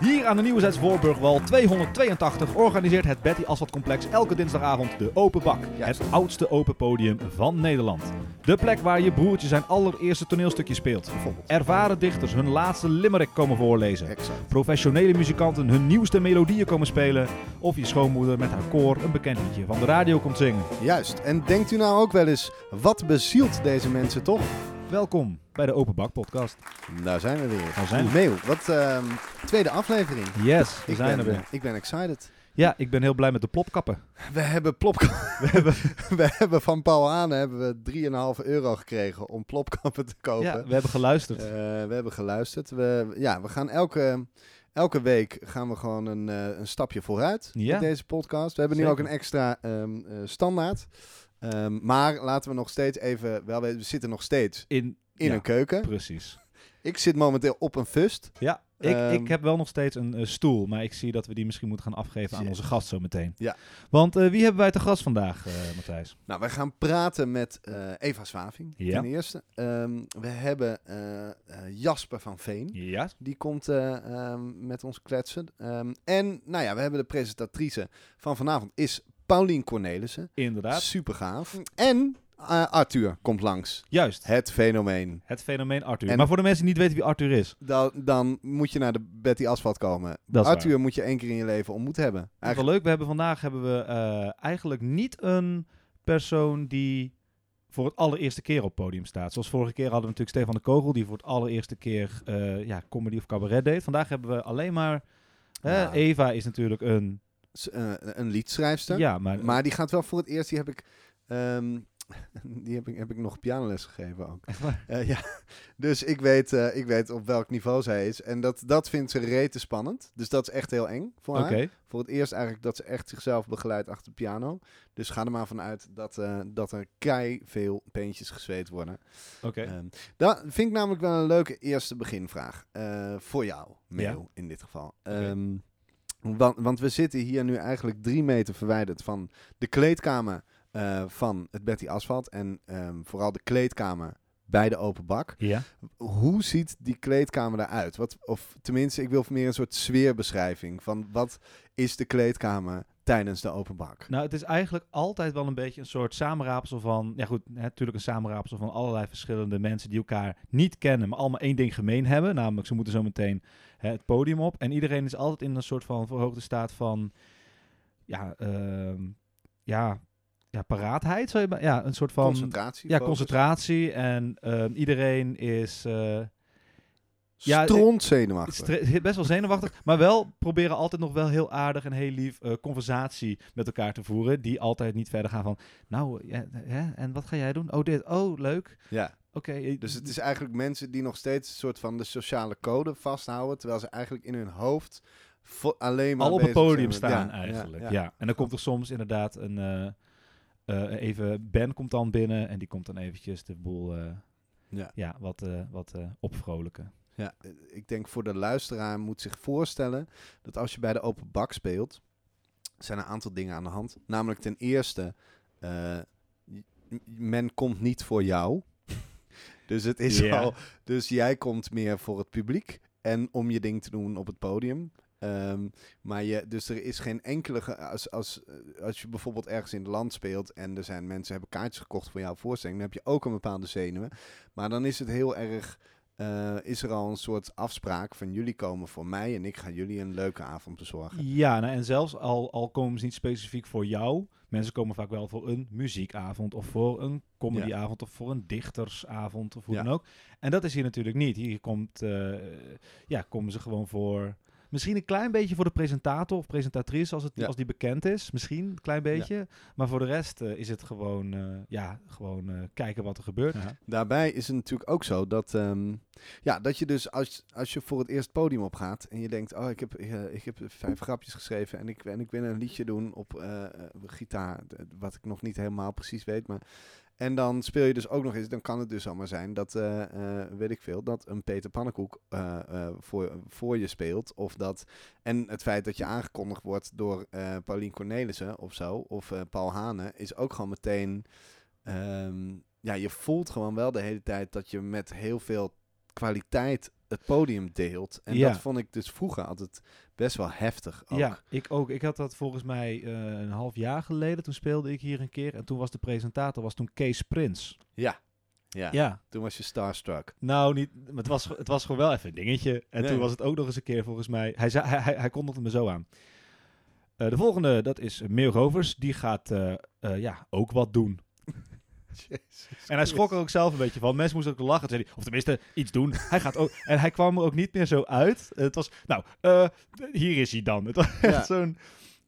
Hier aan de Nieuwe Voorburgwal 282 organiseert het Betty Asfaltcomplex elke dinsdagavond de Open Bak. Het oudste open podium van Nederland. De plek waar je broertje zijn allereerste toneelstukje speelt. Bijvoorbeeld. Ervaren dichters hun laatste limerick komen voorlezen. Exact. Professionele muzikanten hun nieuwste melodieën komen spelen. Of je schoonmoeder met haar koor een bekend liedje van de radio komt zingen. Juist. En denkt u nou ook wel eens, wat bezielt deze mensen toch? Welkom bij de Open Bak podcast. Daar zijn we weer. Daar zijn we. Meeuw, wat ehm, tweede aflevering. Yes, we Ik zijn ben, er weer. ik ben excited. Ja, ik ben heel blij met de plopkappen. We hebben plopkappen. We hebben, we hebben van Paul Hane hebben we 3,5 euro gekregen om plopkappen te kopen. Ja, we hebben geluisterd. Eh, we hebben geluisterd. We, ja, we gaan elke, elke week gaan we gewoon een, eh, een stapje vooruit Ja. met deze podcast. We hebben nu ook een extra ehm, eh, standaard. Ehm, maar laten we nog steeds even, wel weten, we zitten nog steeds in in ja, een keuken. Precies. Ik zit momenteel op een fust. Ja, ik, Ehm, ik heb wel nog steeds een eh, stoel, maar ik zie dat we die misschien moeten gaan afgeven aan onze gast zo meteen. Ja. Want eh, wie hebben wij te gast vandaag, eh, Matthijs? Nou, wij gaan praten met Eva Swaving Ja. ten eerste. Ehm, we hebben Jasper van Veen. Ja. Die komt met ons kletsen. En nou ja, we hebben de presentatrice van vanavond is Paulien Cornelissen. Inderdaad. Super gaaf. En eh, Arthur komt langs. Juist. Het fenomeen. Het fenomeen Arthur. En- maar voor de mensen die niet weten wie Arthur is. Dan, dan moet je naar de Betty Asphalt komen. Arthur moet je één keer in je leven ontmoet hebben. Eigenlijk, wel leuk. We hebben vandaag hebben we eh, eigenlijk niet een persoon die voor het allereerste keer op het podium staat. Zoals vorige keer hadden we natuurlijk Stefan de Kogel, die voor het allereerste keer eh, ja, comedy of cabaret deed. Vandaag hebben we alleen maar... Ja. Eva is natuurlijk een... eh, een liedschrijfster. Ja, maar, Maar die gaat wel voor het eerst, die heb ik, ehm, die heb ik, heb ik nog pianoles gegeven ook. Eh, ja, dus ik weet, eh, ik weet op welk niveau zij is. En dat, dat vindt ze rete spannend. Dus dat is echt heel eng voor haar. Voor het eerst eigenlijk dat ze echt zichzelf begeleidt achter de piano. Dus ga er maar vanuit dat, dat er kei veel peentjes gezweet worden. Oké. Ehm, dat vind ik namelijk wel een leuke eerste beginvraag. voor jou, Meo, in dit geval. Ehm, want, want we zitten hier nu eigenlijk drie meter verwijderd van de kleedkamer eh, van het Betty Asphalt. En ehm, vooral de kleedkamer bij de open bak. Ja. Hoe ziet die kleedkamer eruit? Wat, of tenminste, ik wil meer een soort sfeerbeschrijving van wat is de kleedkamer tijdens de open bak? Nou, het is eigenlijk altijd wel een beetje een soort samenraapsel van... Ja goed, hè, natuurlijk een samenraapsel van allerlei verschillende mensen die elkaar niet kennen... maar allemaal één ding gemeen hebben. Namelijk, ze moeten zo meteen hè, het podium op. En iedereen is altijd in een soort van verhoogde staat van... Ja, ehm, ja, ja paraatheid. Zou je, ja, een soort van... Concentratie? Ja, focus? concentratie. En ehm, iedereen is... eh, Ja, Stront zenuwachtig. best wel zenuwachtig, maar wel proberen altijd nog wel heel aardig en heel lief eh, conversatie met elkaar te voeren. Die altijd niet verder gaan van, nou, ja, en wat ga jij doen? Oh, dit, oh, leuk. Ja. Oké. eh, Dus het is eigenlijk mensen die nog steeds een soort van de sociale code vasthouden, terwijl ze eigenlijk in hun hoofd alleen maar al op het podium zijn staan ja, eigenlijk. Ja, ja. En dan komt er soms inderdaad een, eh, eh, even, Ben komt dan binnen en die komt dan eventjes de boel, Ja. ja, wat, wat opvrolijken. Ja, ik denk voor de luisteraar moet zich voorstellen dat als je bij de open bak speelt, zijn er een aantal dingen aan de hand. Namelijk ten eerste, men komt niet voor jou. Dus het is al, dus jij komt meer voor het publiek en om je ding te doen op het podium. Ehm, maar je, dus er is geen enkele. Als, als, als je bijvoorbeeld ergens in het land speelt en er zijn mensen hebben kaartjes gekocht voor jouw voorstelling, dan heb je ook een bepaalde zenuwen. Maar dan is het heel erg. Eh, is er al een soort afspraak van jullie komen voor mij en ik ga jullie een leuke avond bezorgen. Ja, nou, en zelfs al, al komen ze niet specifiek voor jou. Mensen komen vaak wel voor een muziekavond of voor een comedyavond of voor een dichtersavond of hoe Ja. dan ook. En dat is hier natuurlijk niet. Hier komt, eh, ja, komen ze gewoon voor... Misschien een klein beetje voor de presentator of presentatrice als, het, Ja. als die bekend is. Misschien een klein beetje. Maar voor de rest eh, is het gewoon, eh, ja, gewoon eh, kijken wat er gebeurt. Daarbij is het natuurlijk ook zo dat, ehm, ja, dat je dus als, als je voor het eerst podium opgaat en je denkt, oh, ik heb, ik heb vijf grapjes geschreven en ik, en ik wil een liedje doen op gitaar, wat ik nog niet helemaal precies weet, maar en dan speel je dus ook nog eens, dan kan het dus allemaal zijn dat, eh, eh, weet ik veel, dat een Peter Pannenkoek eh, voor, voor je speelt. Of dat, en het feit dat je aangekondigd wordt door Paulien Cornelissen of zo, of Paul Hane, is ook gewoon meteen, ehm, ja, je voelt gewoon wel de hele tijd dat je met heel veel kwaliteit het podium deelt. En Ja. dat vond ik dus vroeger altijd best wel heftig ook. Ja, ik ook. Ik had dat volgens mij eh, een half jaar geleden. Toen speelde ik hier een keer. En toen was de presentator was toen Kees Prins. Ja. Ja. Ja. Toen was je starstruck. Nou, niet, maar het, was, het was gewoon wel even een dingetje. En Nee. toen was het ook nog eens een keer volgens mij. Hij, zei, hij, hij, hij kondigde me zo aan. Eh, de volgende, dat is Meer Rovers. Die gaat eh, ja, ook wat doen. En hij schrok er ook zelf een beetje van. Mensen moesten ook lachen. Hij, of tenminste, iets doen. Hij gaat ook. En hij kwam er ook niet meer zo uit. Het was, nou, eh, hier is hij dan. Het was echt Ja. zo'n.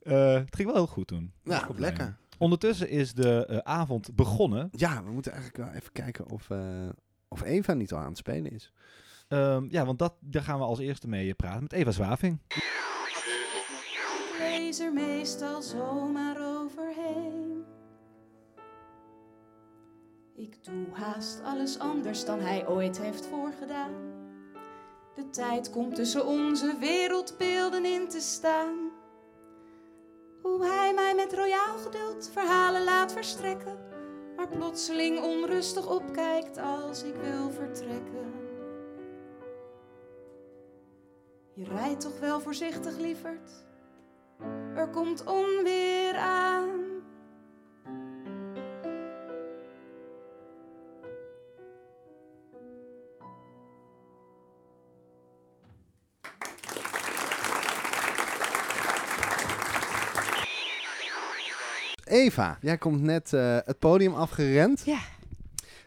eh, het ging wel heel goed toen. Nou, Goed lekker. mee. Ondertussen is de eh, avond begonnen. Ja, we moeten eigenlijk wel even kijken of, eh, of Eva niet al aan het spelen is. Ehm, ja, want dat, daar gaan we als eerste mee praten met Eva Zwaving. Lees er meestal zomaar overheen. Ik doe haast alles anders dan hij ooit heeft voorgedaan. De tijd komt tussen onze wereldbeelden in te staan. Hoe hij mij met royaal geduld verhalen laat verstrekken, maar plotseling onrustig opkijkt als ik wil vertrekken. Je rijdt toch wel voorzichtig, lieverd? Er komt onweer aan. Eva, jij komt net eh, het podium afgerend. Ja.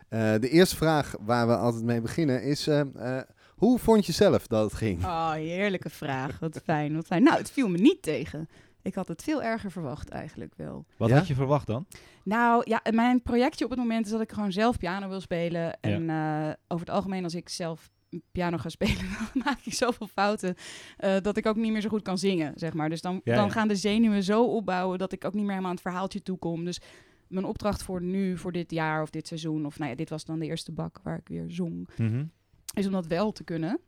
Eh, de eerste vraag waar we altijd mee beginnen is... eh, eh, hoe vond je zelf dat het ging? Oh, heerlijke vraag. Wat fijn, wat fijn. Nou, het viel me niet tegen. Ik had het veel erger verwacht eigenlijk wel. Wat Ja? had je verwacht dan? Nou ja, mijn projectje op het moment is dat ik gewoon zelf piano wil spelen. En eh, over het algemeen, als ik zelf piano ga spelen, dan maak ik zoveel fouten eh, dat ik ook niet meer zo goed kan zingen, zeg maar. Dus dan, Ja, dan ja. gaan de zenuwen zo opbouwen dat ik ook niet meer helemaal aan het verhaaltje toekom. Dus mijn opdracht voor nu, voor dit jaar of dit seizoen, of nou ja, dit was dan de eerste bak waar ik weer zong, Mhm. is om dat wel te kunnen.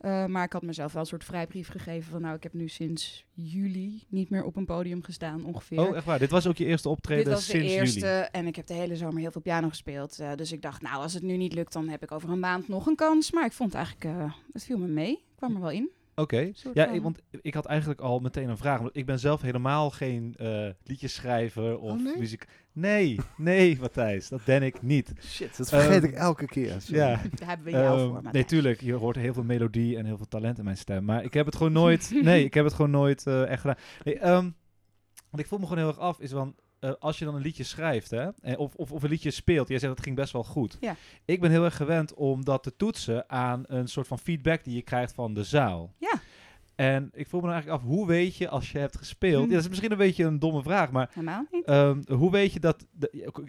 Eh, maar ik had mezelf wel een soort vrijbrief gegeven van nou, ik heb nu sinds juli niet meer op een podium gestaan ongeveer. Oh, echt waar? Dit was ook je eerste optreden Dit was de eerste juli? en ik heb de hele zomer heel veel piano gespeeld. eh, dus ik dacht, nou, als het nu niet lukt, dan heb ik over een maand nog een kans. Maar ik vond eigenlijk, eh, het viel me mee. Ik kwam er wel in. Oké. Ja, want ik had eigenlijk al meteen een vraag. Want ik ben zelf helemaal geen eh liedjeschrijver of Oh, nee? muziek. Nee, nee, Matthijs, dat ben ik niet. Shit, dat vergeet Ehm, ik elke keer. Sorry. Ja. Daar hebben we jou Ehm, voor. nee, tuurlijk. Je hoort heel veel melodie en heel veel talent in mijn stem. Maar ik heb het gewoon nooit. nee, ik heb het gewoon nooit eh, echt gedaan. Nee, ehm, wat ik voel me gewoon heel erg af is van. Eh, als je dan een liedje schrijft, hè, of, of, of een liedje speelt, jij zegt dat ging best wel goed. Ja. Ik ben heel erg gewend om dat te toetsen aan een soort van feedback die je krijgt van de zaal. Ja. En ik voel me dan eigenlijk af, hoe weet je als je hebt gespeeld? Hm. Ja, dat is misschien een beetje een domme vraag, maar Helemaal niet. Ehm, hoe weet je dat,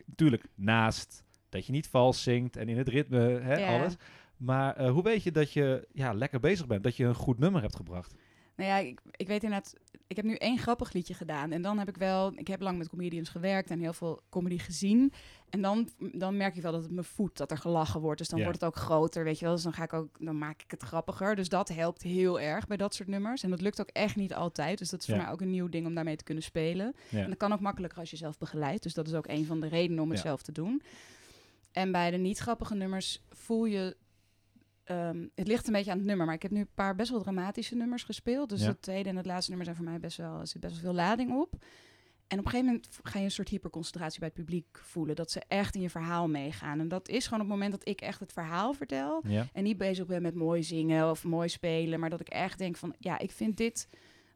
natuurlijk, naast dat je niet vals zingt en in het ritme, hè, Ja. alles. Maar eh, hoe weet je dat je ja, lekker bezig bent, dat je een goed nummer hebt gebracht? Nou ja, ik, ik weet inderdaad, ik heb nu één grappig liedje gedaan. En dan heb ik wel, ik heb lang met comedians gewerkt en heel veel comedy gezien. En dan, dan merk ik wel dat het me voedt, dat er gelachen wordt. Dus dan Ja. wordt het ook groter, weet je wel. Dus dan, ga ik ook, dan maak ik het grappiger. Dus dat helpt heel erg bij dat soort nummers. En dat lukt ook echt niet altijd. Dus dat is voor mij ook een nieuw ding om daarmee te kunnen spelen. Ja. En dat kan ook makkelijker als je zelf begeleidt. Dus dat is ook een van de redenen om het zelf te doen. En bij de niet grappige nummers voel je... ehm, het ligt een beetje aan het nummer, maar ik heb nu een paar best wel dramatische nummers gespeeld. Dus Ja. het tweede en het laatste nummer zijn voor mij best wel, er zit best wel veel lading op. En op een gegeven moment ga je een soort hyperconcentratie bij het publiek voelen. Dat ze echt in je verhaal meegaan. En dat is gewoon op het moment dat ik echt het verhaal vertel. Ja. En niet bezig ben met mooi zingen of mooi spelen. Maar dat ik echt denk van, ja, ik vind dit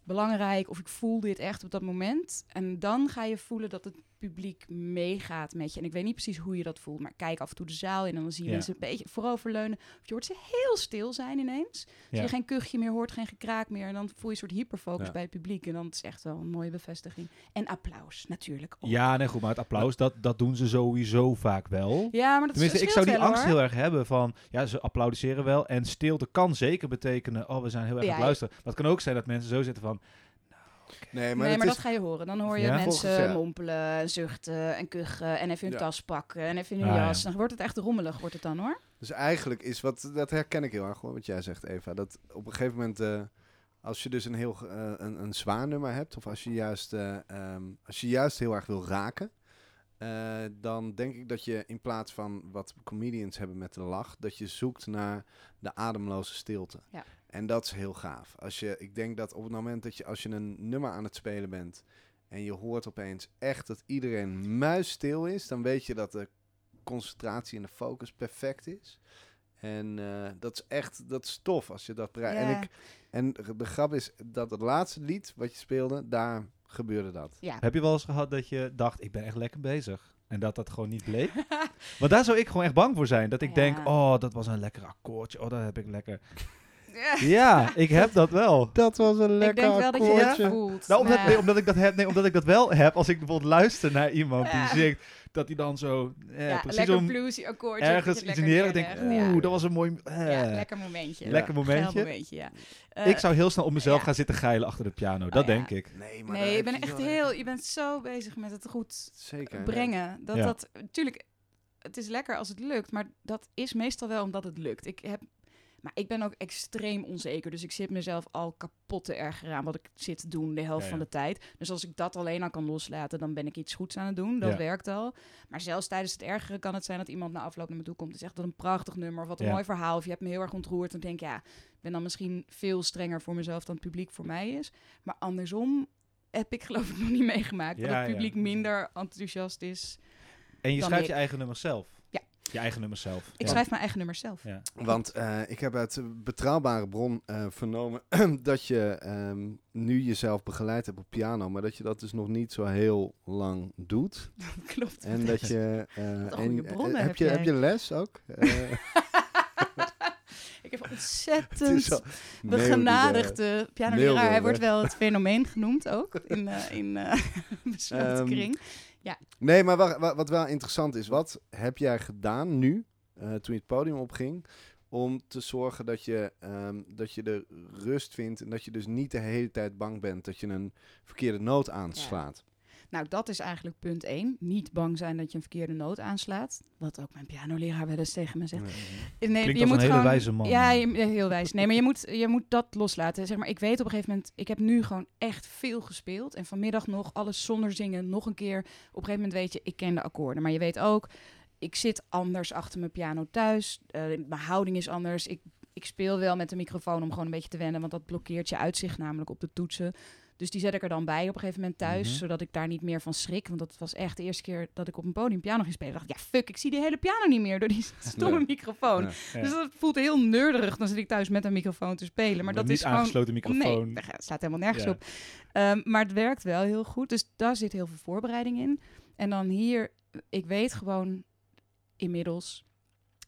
belangrijk. Of ik voel dit echt op dat moment. En dan ga je voelen dat het publiek meegaat met je. En ik weet niet precies hoe je dat voelt. Maar kijk af en toe de zaal in en dan zie je Ja. mensen een beetje vooroverleunen. Of je hoort ze heel stil zijn ineens. Dus Ja. je geen kuchje meer hoort, geen gekraak meer. En dan voel je een soort hyperfocus Ja. bij het publiek. En dan is het echt wel een mooie bevestiging. En applaus natuurlijk ook. ja, nee, goed, maar het applaus, dat, dat doen ze sowieso vaak wel. Ja, maar dat Tenminste, ik scheelt zou die wel, angst hoor. heel erg hebben van, ja, ze applaudisseren wel. En stilte kan zeker betekenen, oh, we zijn heel erg aan het luisteren. Maar het kan ook zijn dat mensen zo zitten van, Nee, maar, nee, het maar is, dat ga je horen. Dan hoor je Ja? mensen Volgens, ja. mompelen, en zuchten en kuchen en even hun Ja. tas pakken en even hun Ah, ja. jas. Dan wordt het echt rommelig, wordt het dan hoor. Dus eigenlijk is wat, dat herken ik heel erg hoor, wat jij zegt Eva. Dat op een gegeven moment, eh, als je dus een heel eh, een, een zwaar nummer hebt, of als je juist, eh, ehm, als je juist heel erg wil raken, eh, dan denk ik dat je in plaats van wat comedians hebben met de lach, dat je zoekt naar de ademloze stilte. Ja. En dat is heel gaaf. Als je, ik denk dat op het moment dat je, als je een nummer aan het spelen bent en je hoort opeens echt dat iedereen muisstil is, dan weet je dat de concentratie en de focus perfect is. En eh, dat is echt, dat is tof als je dat bereikt. En, ik, en de grap is dat het laatste lied wat je speelde, daar gebeurde dat. Ja. Heb je wel eens gehad dat je dacht, ik ben echt lekker bezig? En dat dat gewoon niet bleek? Want daar zou ik gewoon echt bang voor zijn. Dat ik Ja. denk, oh, dat was een lekker akkoordje. Oh, dat heb ik lekker. Ja, ik heb dat wel. Dat was een ik lekker denk wel dat je akkoordje. dat voelt. Nou, omdat, nee, omdat ik dat heb, nee, omdat ik dat wel heb als ik bijvoorbeeld luister naar iemand Ja. die zingt, dat hij dan zo eh, ja, precies om bluesy akkoordje. ergens iets neer. Ik denk, oeh, Ja. dat was een mooi. eh. Ja, lekker momentje. Lekker momentje. momentje, ja. Eh, ik zou heel snel op mezelf ja. gaan zitten geilen achter de piano. Dat Oh, ja. denk ik. Nee, maar nee, je bent echt heel... Je bent zo bezig met het goed Zeker. brengen. Dat Ja. dat... Tuurlijk, het is lekker als het lukt, maar dat is meestal wel omdat het lukt. Ik heb... Maar ik ben ook extreem onzeker. Dus ik zit mezelf al kapot te erger aan wat ik zit te doen de helft Ja, van de tijd. Dus als ik dat alleen al kan loslaten, dan ben ik iets goeds aan het doen. Dat Ja. werkt al. Maar zelfs tijdens het ergeren kan het zijn dat iemand na afloop naar me toe komt en zegt dat een prachtig nummer of wat een mooi verhaal. Of je hebt me heel erg ontroerd. Dan denk ja, ik ben dan misschien veel strenger voor mezelf dan het publiek voor mij is. Maar andersom heb ik geloof ik nog niet meegemaakt. Dat het publiek minder enthousiast is. En je schrijft ik. je eigen nummers zelf. Je eigen nummers zelf. Ik Ja. schrijf mijn eigen nummers zelf. Ja. Want eh, ik heb uit een betrouwbare bron eh, vernomen dat je ehm, nu jezelf begeleid hebt op piano, maar dat je dat dus nog niet zo heel lang doet. Klopt. En dat je. eh, een en, bronnen heb heb, je, heb je les ook? Ik heb ontzettend begenadigde pianoleraar. Hij wordt wel het fenomeen genoemd ook in, eh in eh besloten Ehm, kring. Nee, maar wa- wa- wat wel interessant is, wat heb jij gedaan nu, eh, toen je het podium opging, om te zorgen dat je, ehm, dat je de rust vindt en dat je dus niet de hele tijd bang bent dat je een verkeerde noot aanslaat? Nou, dat is eigenlijk punt één. Niet bang zijn dat je een verkeerde noot aanslaat. Wat ook mijn pianoleraar wel eens tegen me zegt. Nee, Klinkt als een hele wijze man. Ja, je- heel wijs. Nee, maar je moet, je moet dat loslaten. Zeg maar, ik weet op een gegeven moment, ik heb nu gewoon echt veel gespeeld. En vanmiddag nog alles zonder zingen, nog een keer. Op een gegeven moment weet je, ik ken de akkoorden. Maar je weet ook, ik zit anders achter mijn piano thuis. Eh, mijn houding is anders. Ik, ik speel wel met de microfoon om gewoon een beetje te wennen. Want dat blokkeert je uitzicht namelijk op de toetsen. Dus die zet ik er dan bij op een gegeven moment thuis, Mhm. zodat ik daar niet meer van schrik. Want dat was echt de eerste keer dat ik op een podium piano ging spelen. dacht ja fuck, ik zie die hele piano niet meer door die stomme microfoon. Ja. Dus dat voelt heel nerdig. Dan zit ik thuis met een microfoon te spelen. Maar dat is gewoon... aangesloten microfoon. Nee, dat staat helemaal nergens Ja. op. Ehm, maar het werkt wel heel goed. Dus daar zit heel veel voorbereiding in. En dan hier, ik weet gewoon inmiddels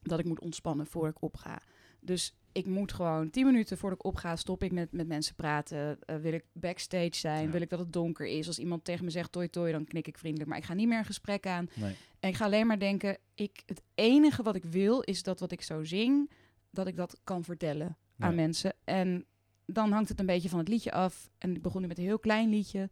dat ik moet ontspannen voor ik opga. Dus ik moet gewoon tien minuten voordat ik opga, stop ik met, met mensen praten. Eh, wil ik backstage zijn? Ja. Wil ik dat het donker is? Als iemand tegen me zegt toi toi, dan knik ik vriendelijk. Maar ik ga niet meer een gesprek aan. Nee. En ik ga alleen maar denken, ik, het enige wat ik wil is dat wat ik zo zing, dat ik dat kan vertellen aan mensen. En dan hangt het een beetje van het liedje af. En ik begon nu met een heel klein liedje.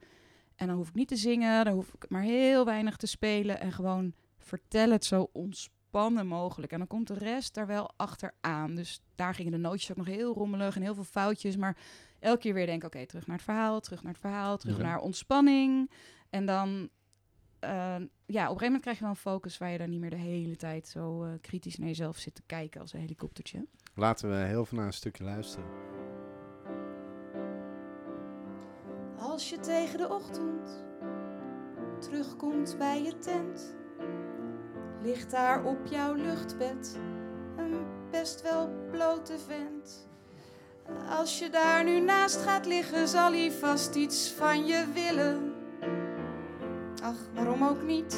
En dan hoef ik niet te zingen, dan hoef ik maar heel weinig te spelen. En gewoon vertel het zo ontspannen mogelijk. En dan komt de rest daar wel achteraan. Dus daar gingen de nootjes ook nog heel rommelig en heel veel foutjes. Maar elke keer weer denk ik, oké, terug naar het verhaal, terug naar het verhaal, terug Ja. naar ontspanning. En dan, eh, ja, op een gegeven moment krijg je wel een focus waar je dan niet meer de hele tijd zo eh, kritisch naar jezelf zit te kijken als een helikoptertje. Laten we heel veel naar een stukje luisteren. Als je tegen de ochtend terugkomt bij je tent, ligt daar op jouw luchtbed een best wel blote vent. Als je daar nu naast gaat liggen, zal hij vast iets van je willen. Ach, waarom ook niet?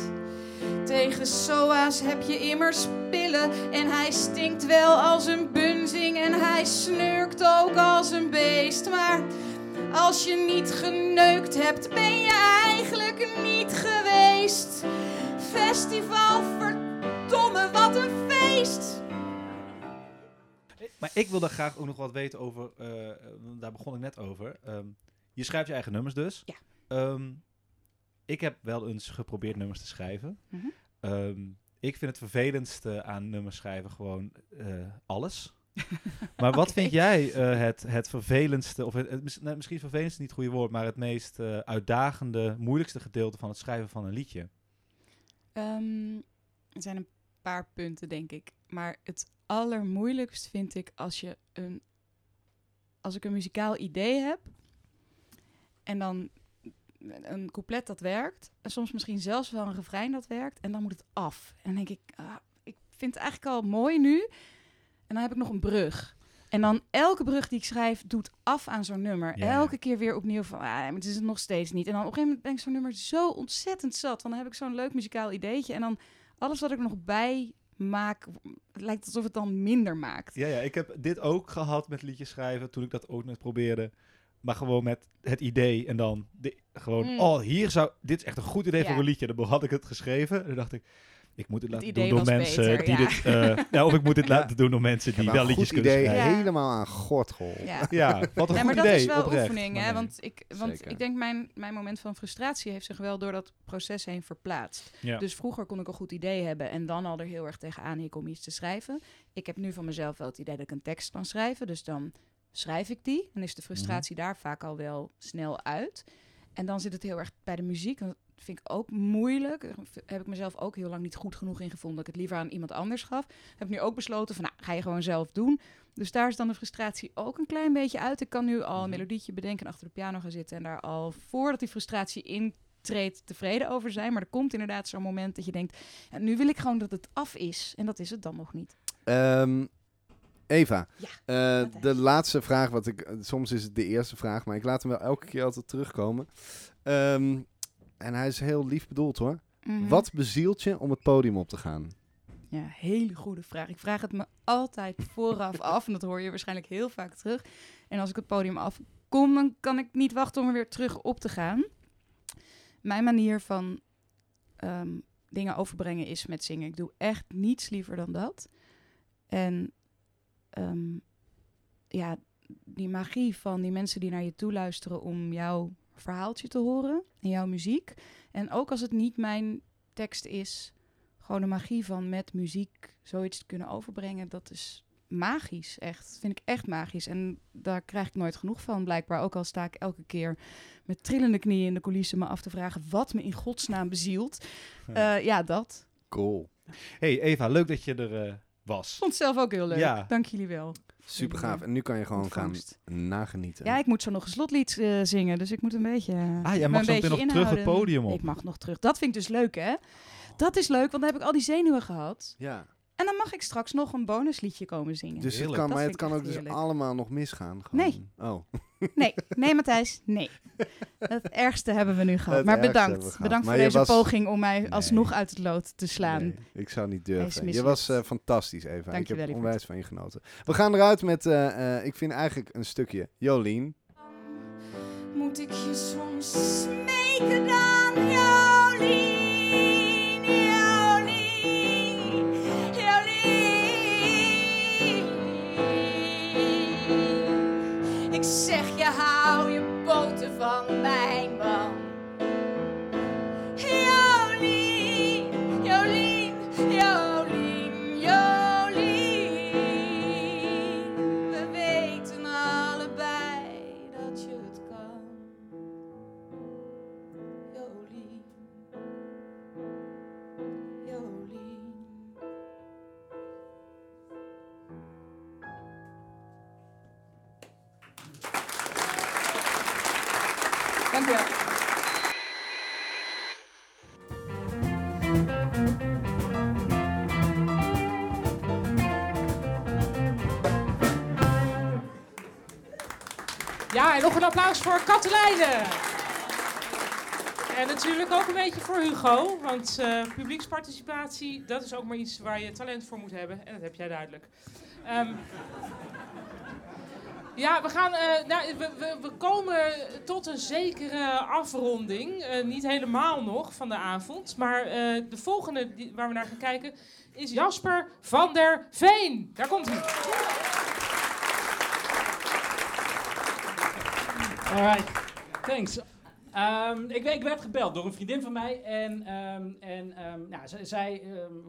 Tegen SOA's heb je immers pillen en hij stinkt wel als een bunzing en hij snurkt ook als een beest, maar als je niet geneukt hebt, ben je eigenlijk niet geweest. Festival, wat een feest! Maar ik wil daar graag ook nog wat weten over. eh, daar begon ik net over. Ehm, je schrijft je eigen nummers dus. Ja. Ehm, ik heb wel eens geprobeerd nummers te schrijven. Mhm. Ehm, ik vind het vervelendste aan nummers schrijven gewoon eh, alles. maar wat vind jij eh, het, het vervelendste, of het, het- nee, misschien vervelendste niet het goede woord, maar het meest uitdagende, moeilijkste gedeelte van het schrijven van een liedje? Er zijn een paar punten, denk ik. Maar het allermoeilijkst vind ik als je een... Als ik een muzikaal idee heb... En dan een couplet dat werkt. En soms misschien zelfs wel een refrein dat werkt. En dan moet het af. En dan denk ik... ah, ik vind het eigenlijk al mooi nu. En dan heb ik nog een brug. En dan elke brug die ik schrijf doet af aan zo'n nummer. Ja. Elke keer weer opnieuw van, ah, maar het is het nog steeds niet. En dan op een gegeven moment ben ik zo'n nummer zo ontzettend zat. Want dan heb ik zo'n leuk muzikaal ideetje. En dan alles wat ik nog bij maak, het lijkt alsof het dan minder maakt. Ja, ja, ik heb dit ook gehad met liedjes schrijven toen ik dat ook net probeerde. Maar gewoon met het idee en dan de, gewoon, Mm. oh, hier zou, dit is echt een goed idee Ja. voor een liedje. Dan had ik het geschreven en dan dacht ik, ik moet het laten idee doen door mensen beter, die ja. dit, eh, ja, of ik moet dit Ja. laten doen door mensen Ik die heb wel een liedjes goed kunnen idee schrijven. Helemaal aan God geholpen. Ja. Ja, wat een Nee, goed maar idee, dat is wel oprecht. oefening, hè? nee. Want, ik, want Zeker. ik denk mijn, mijn moment van frustratie heeft zich wel door dat proces heen verplaatst. Ja. Dus vroeger kon ik een goed idee hebben en dan al er heel erg tegenaan hik om iets te schrijven. Ik heb nu van mezelf wel het idee dat ik een tekst kan schrijven, dus dan schrijf ik die. En is de frustratie Mhm. daar vaak al wel snel uit. En dan zit het heel erg bij de muziek. Vind ik ook moeilijk. Daar heb ik mezelf ook heel lang niet goed genoeg in gevonden. Dat ik het liever aan iemand anders gaf. Heb nu ook besloten van, nou, ga je gewoon zelf doen. Dus daar is dan de frustratie ook een klein beetje uit. Ik kan nu al een Mhm. melodietje bedenken en achter de piano gaan zitten. En daar al voordat die frustratie intreedt tevreden over zijn. Maar er komt inderdaad zo'n moment dat je denkt... Ja, nu wil ik gewoon dat het af is. En dat is het dan nog niet. Ehm, Eva, Ja, eh, de laatste vraag, wat ik, soms is het de eerste vraag, maar ik laat hem wel elke keer altijd terugkomen. Ehm, en hij is heel lief bedoeld hoor. Mhm. Wat bezielt je om het podium op te gaan? Ja, hele goede vraag. Ik vraag het me altijd vooraf af. En dat hoor je waarschijnlijk heel vaak terug. En als ik het podium afkom, dan kan ik niet wachten om er weer terug op te gaan. Mijn manier van ehm, dingen overbrengen is met zingen. Ik doe echt niets liever dan dat. En ehm, ja, die magie van die mensen die naar je toe luisteren om jouw verhaaltje te horen en jouw muziek. En ook als het niet mijn tekst is, gewoon de magie van met muziek zoiets te kunnen overbrengen, dat is magisch, echt. Dat vind ik echt magisch. En daar krijg ik nooit genoeg van, blijkbaar. Ook al sta ik elke keer met trillende knieën in de coulissen me af te vragen wat me in godsnaam bezielt. Ja. Ja, ja dat. Cool. Hey Eva, leuk dat je er eh, was. Vond het zelf ook heel leuk. Ja. Dank jullie wel. Super gaaf. En nu kan je gewoon gaan nagenieten. Ja, ik moet zo nog een slotlied eh, zingen, dus ik moet een beetje. eh, Ah, jij me mag zo meteen nog terug het podium op. Ik mag nog terug. Dat vind ik dus leuk, hè? Dat is leuk, want dan heb ik al die zenuwen gehad. Ja. En dan mag ik straks nog een bonusliedje komen zingen. Dus het kan, Dat maar het kan ook dus allemaal nog misgaan. Gewoon. Nee. Oh. Nee, nee Matthijs, nee. Het ergste hebben we nu gehad. Het maar bedankt. gehad. Bedankt Maar voor deze was- poging om mij Nee. alsnog uit het lood te slaan. Nee, ik zou niet durven. Je was eh, fantastisch, Eva. ik Dankjewel, heb onwijs van je genoten. We gaan eruit met, eh, eh, ik vind eigenlijk een stukje Jolien. Moet ik je soms smeken dan, Jolien, En nog een applaus voor Katelijne. En natuurlijk ook een beetje voor Hugo, want eh, publieksparticipatie, dat is ook maar iets waar je talent voor moet hebben. En dat heb jij duidelijk. Ehm, ja, we, gaan, eh, nou, we, we, komen tot een zekere afronding. Eh, niet helemaal nog van de avond. Maar de volgende waar we naar gaan kijken is Jasper van der Veen. Daar komt hij. Alright, thanks. Ehm, ik, ik werd gebeld door een vriendin van mij en, ehm, en nou, zij,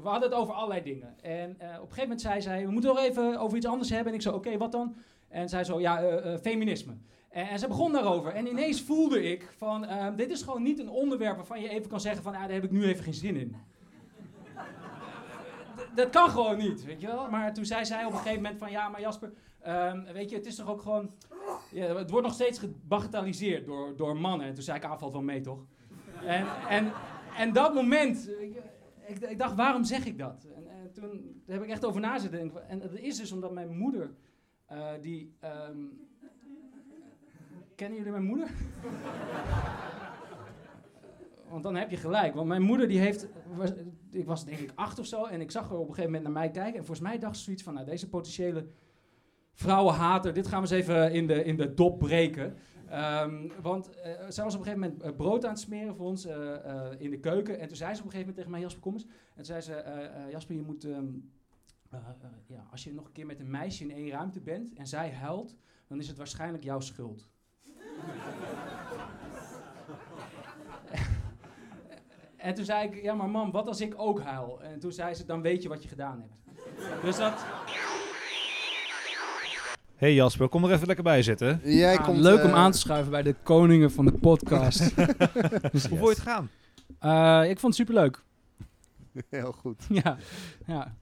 we hadden het over allerlei dingen. En eh, op een gegeven moment zei zij, we moeten nog even over iets anders hebben. En ik zo, oké, wat dan? En zij zo, ja, eh, eh, feminisme. En, ze begon daarover. En ineens voelde ik van, dit is gewoon niet een onderwerp waarvan je even kan zeggen van, ah, daar heb ik nu even geen zin in. dat kan gewoon niet, weet je wel. Maar toen zei zij op een gegeven moment van, ja, maar Jasper, weet je, het is toch ook gewoon, ja, het wordt nog steeds gebagatelliseerd door, door mannen. En toen zei ik, aanval van mee, toch? En, en, en dat moment, ik, ik, dacht, waarom zeg ik dat? En, en toen heb ik echt over na zitten. En dat is dus omdat mijn moeder, eh, die... ehm, kennen jullie mijn moeder? Want dan heb je gelijk. Want mijn moeder die heeft... Ik was denk ik acht of zo. En ik zag haar op een gegeven moment naar mij kijken. En volgens mij dacht ze zoiets van... Nou, deze potentiële vrouwenhater... Dit gaan we eens even in de, in de dop breken. Ehm, want eh, zij was op een gegeven moment eh, brood aan het smeren voor ons eh, in de keuken. En toen zei ze op een gegeven moment tegen mij... Jasper, kom eens. En toen zei ze... Jasper, je moet... ehm, eh, eh, ja, als je nog een keer met een meisje in één ruimte bent... en zij huilt... dan is het waarschijnlijk jouw schuld. En toen zei ik, ja maar mam, wat als ik ook huil? En toen zei ze, dan weet je wat je gedaan hebt. Dus dat... hey Jasper, kom er even lekker bij zitten. Jij Ah, komt, leuk om eh, aan te schuiven bij de koningen van de podcast. Dus, Hoe vond je het gaan? eh, ik vond het superleuk. Heel goed. ja, ja.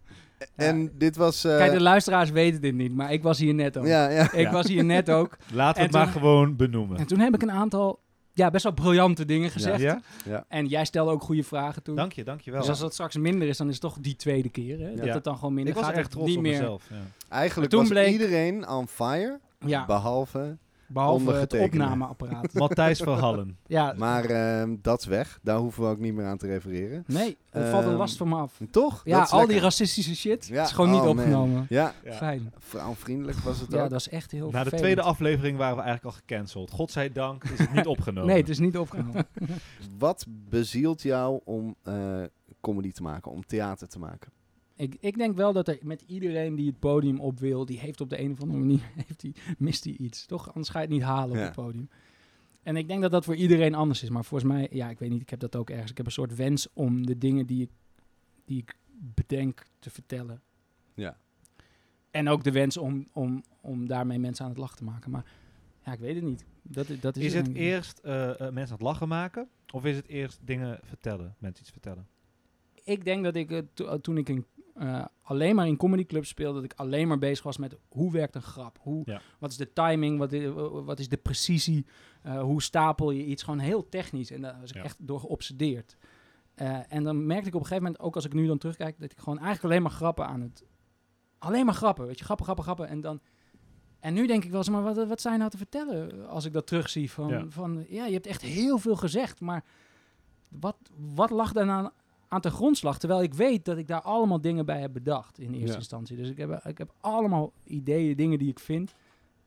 En dit was... eh, Kijk, de luisteraars weten dit niet, maar ik was hier net ook. ja, ja. Ik Ja. was hier net ook. Laten we het maar gewoon benoemen. En toen heb ik een aantal ja, best wel briljante dingen gezegd. Ja? En jij stelde ook goede vragen toen. Dank je, dank je wel. Dus als dat straks minder is, dan is het toch die tweede keer. Hè? Dat Ja. het dan gewoon minder ik was gaat. echt het trots niet op meer. mezelf. Ja. Eigenlijk toen was bleek- iedereen on fire, Ja, behalve... behalve het opnameapparaat. Matthijs Verhallen. ja, Maar ehm, dat is weg. Daar hoeven we ook niet meer aan te refereren. nee, er valt een Ehm, last van me af. Toch? Ja, al die racistische shit Ja, is gewoon niet oh, opgenomen. Ja, Ja. Fijn. vrouwvriendelijk was het Ja, ook. dat is echt heel Na de tweede aflevering waren we eigenlijk al gecanceld. Godzijdank is het niet opgenomen. Nee, het is niet opgenomen. Wat bezielt jou om eh, comedy te maken, om theater te maken? Ik, ik denk wel dat er met iedereen die het podium op wil, die heeft op de een of andere manier, heeft die, mist hij iets. Toch? Anders ga je het niet halen op Ja. het podium. En ik denk dat dat voor iedereen anders is. Maar volgens mij, ja, ik weet niet, ik heb dat ook ergens. Ik heb een soort wens om de dingen die ik, die ik bedenk te vertellen. Ja. En ook de wens om, om, om daarmee mensen aan het lachen te maken. Maar ja, ik weet het niet. Dat, dat is, Is het eerst eh, eh, mensen aan het lachen maken? Of is het eerst dingen vertellen? Mensen iets vertellen? ik denk dat ik to- toen ik in, eh, alleen maar in comedyclubs speelde, dat ik alleen maar bezig was met hoe werkt een grap? Hoe, Ja. Wat is de timing? Wat is, wat is de precisie? Eh, hoe stapel je iets? Gewoon heel technisch. En daar was ik Ja. echt door geobsedeerd. Eh, en dan merkte ik op een gegeven moment, ook als ik nu dan terugkijk, dat ik gewoon eigenlijk alleen maar grappen aan het... Alleen maar grappen, weet je, grappen, grappen, grappen. En dan... En nu denk ik wel eens, maar wat, wat zijn nou te vertellen als ik dat terugzie? Van Ja. van, ja, je hebt echt heel veel gezegd, maar wat, wat lag daar nou aan de grondslag? Terwijl ik weet dat ik daar allemaal dingen bij heb bedacht in eerste Ja. instantie. Dus ik heb, ik heb allemaal ideeën, dingen die ik vind.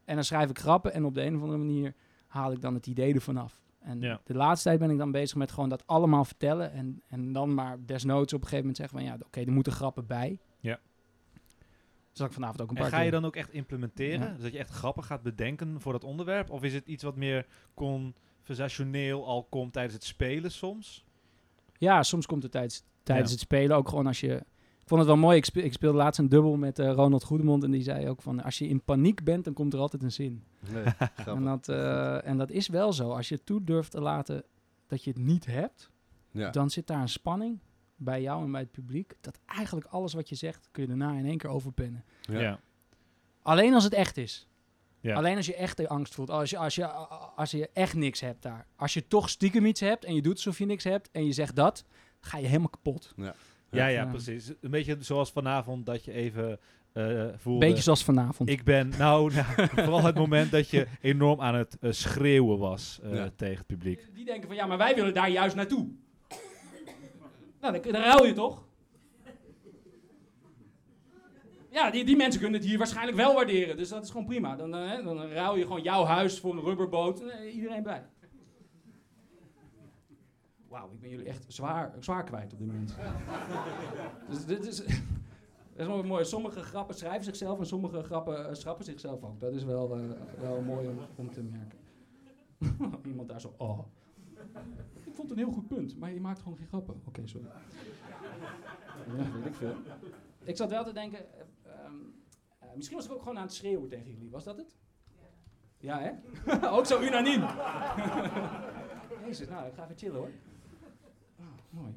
En dan schrijf ik grappen en op de een of andere manier haal ik dan het idee ervan af. En Ja. de laatste tijd ben ik dan bezig met gewoon dat allemaal vertellen. En, en dan maar desnoods op een gegeven moment zeggen van ja, oké, er moeten grappen bij. Ja. Zal ik vanavond ook een En paar ga je dan ook echt implementeren? Ja. Dus dat je echt grappen gaat bedenken voor dat onderwerp? Of is het iets wat meer conversationeel al komt tijdens het spelen soms? Ja, soms komt het tijdens, tijdens Ja. het spelen ook gewoon als je... Ik vond het wel mooi, ik, speel, ik speelde laatst een dubbel met eh, Ronald Goedemond en die zei ook van... Als je in paniek bent, dan komt er altijd een zin. Nee, En dat, eh, en dat is wel zo. Als je toe durft te laten dat je het niet hebt, Ja. dan zit daar een spanning bij jou en bij het publiek. Dat eigenlijk alles wat je zegt, kun je daarna in één keer overpennen. Ja. Alleen als het echt is. Ja. Alleen als je echt de angst voelt. Als je, als, je, als je echt niks hebt daar. Als je toch stiekem iets hebt en je doet alsof je niks hebt en je zegt dat, ga je helemaal kapot. Ja, ja, Ja. precies. Een beetje zoals vanavond dat je even eh voelde... Beetje zoals vanavond. Ik ben, nou, nou, vooral het moment dat je enorm aan het eh, schreeuwen was eh, Ja. tegen het publiek. Die denken van ja, maar wij willen daar juist naartoe. nou, dan, dan ruil je toch? Ja, die, die mensen kunnen het hier waarschijnlijk wel waarderen. Dus dat is gewoon prima. Dan, eh, dan ruil je gewoon jouw huis voor een rubberboot. Eh, iedereen blij. Wauw, ik ben jullie echt zwaar, zwaar kwijt op dit moment. dus dit is, dat is wel mooi. Sommige grappen schrijven zichzelf en sommige grappen eh, schrappen zichzelf ook. Dat is wel, wel mooi om, om te merken. Iemand daar zo, oh. Ik vond het een heel goed punt, maar je maakt gewoon geen grappen. Oké, sorry. Ja, weet ik veel. Ik zat wel te denken, eh, ehm, eh, misschien was ik ook gewoon aan het schreeuwen tegen jullie. Was dat het? Ja, hè? ook zo unaniem. Jezus, nou, ik ga even chillen hoor. Ah, mooi.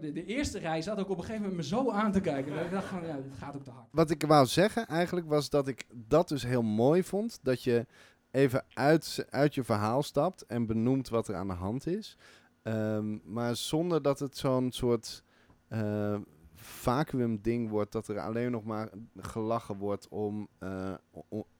De, de eerste rij zat ook op een gegeven moment me zo aan te kijken. Dat ik dacht van, ja, dit gaat ook te hard. Wat ik wou zeggen eigenlijk was dat ik dat dus heel mooi vond. Dat je even uit, uit je verhaal stapt en benoemt wat er aan de hand is. Ehm, maar zonder dat het zo'n soort eh vacuüm ding wordt. Dat er alleen nog maar gelachen wordt om eh,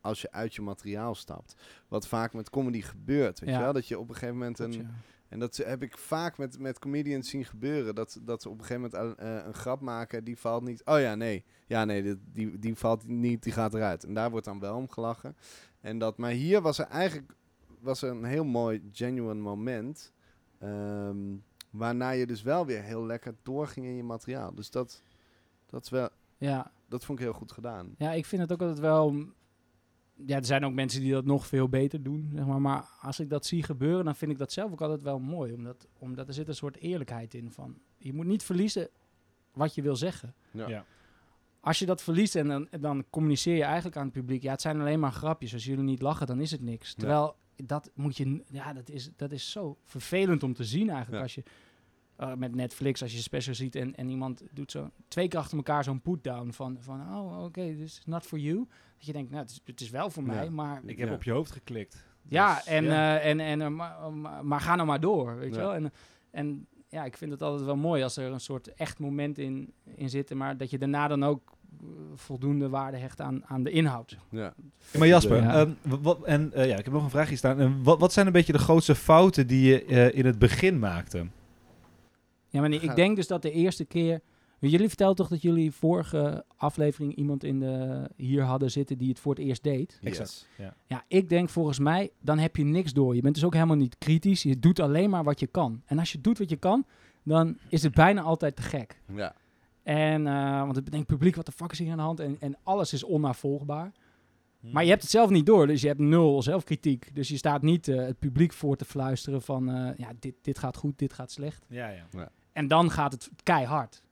als je uit je materiaal stapt. Wat vaak met comedy gebeurt. Weet Ja. je wel? Dat je op een gegeven moment een, ja. en dat heb ik vaak met, met comedians zien gebeuren. Dat, dat ze op een gegeven moment eh, een grap maken, die valt niet. Oh ja, nee. Ja, nee, die, die, die valt niet, die gaat eruit. En daar wordt dan wel om gelachen. En dat, maar hier was er eigenlijk was er een heel mooi, genuine moment. ehm, waarna je dus wel weer heel lekker doorging in je materiaal. Dus dat, dat, is wel, Ja, dat vond ik heel goed gedaan. ja, ik vind het ook altijd wel... Ja, er zijn ook mensen die dat nog veel beter doen, zeg maar. Maar als ik dat zie gebeuren, dan vind ik dat zelf ook altijd wel mooi. Omdat, omdat er zit een soort eerlijkheid in van... Je moet niet verliezen wat je wil zeggen. Ja. Ja. Als je dat verliest en dan, dan communiceer je eigenlijk aan het publiek... Ja, het zijn alleen maar grapjes. Als jullie niet lachen, dan is het niks. Terwijl, dat moet je... Ja, dat is, dat is zo vervelend om te zien eigenlijk. Ja. Als je... eh, met Netflix, als je een special ziet en, en iemand doet zo twee keer achter elkaar zo'n put-down van, van oh, oké, this is not for you. Dat je denkt, nou, het is, het is wel voor Ja. mij, maar Ik heb Ja. op je hoofd geklikt. ja, Dus, en, ja. eh, en, en eh, maar, maar, maar ga nou maar door, weet je Ja. wel. En, en ja, ik vind het altijd wel mooi als er een soort echt moment in, in zit, maar dat je daarna dan ook voldoende waarde hecht aan, aan de inhoud. Ja. Maar Jasper, Ja. ehm, wat, en eh, ja, ik heb nog een vraagje staan. En wat, wat zijn een beetje de grootste fouten die je eh, in het begin maakte? Ja, maar nee, ik denk dus dat de eerste keer... Jullie vertelden toch dat jullie vorige aflevering iemand in de, hier hadden zitten die het voor het eerst deed? Yes. Ja. Ja, ik denk volgens mij, dan heb je niks door. Je bent dus ook helemaal niet kritisch. Je doet alleen maar wat je kan. En als je doet wat je kan, dan is het bijna altijd te gek. Ja. En, eh, want het denkt publiek, wat de fuck is hier aan de hand? En, en alles is onnavolgbaar. Hm. Maar je hebt het zelf niet door, dus je hebt nul zelfkritiek. Dus je staat niet eh, het publiek voor te fluisteren van, eh, ja, dit, dit gaat goed, dit gaat slecht. Ja, ja. En dan gaat het keihard.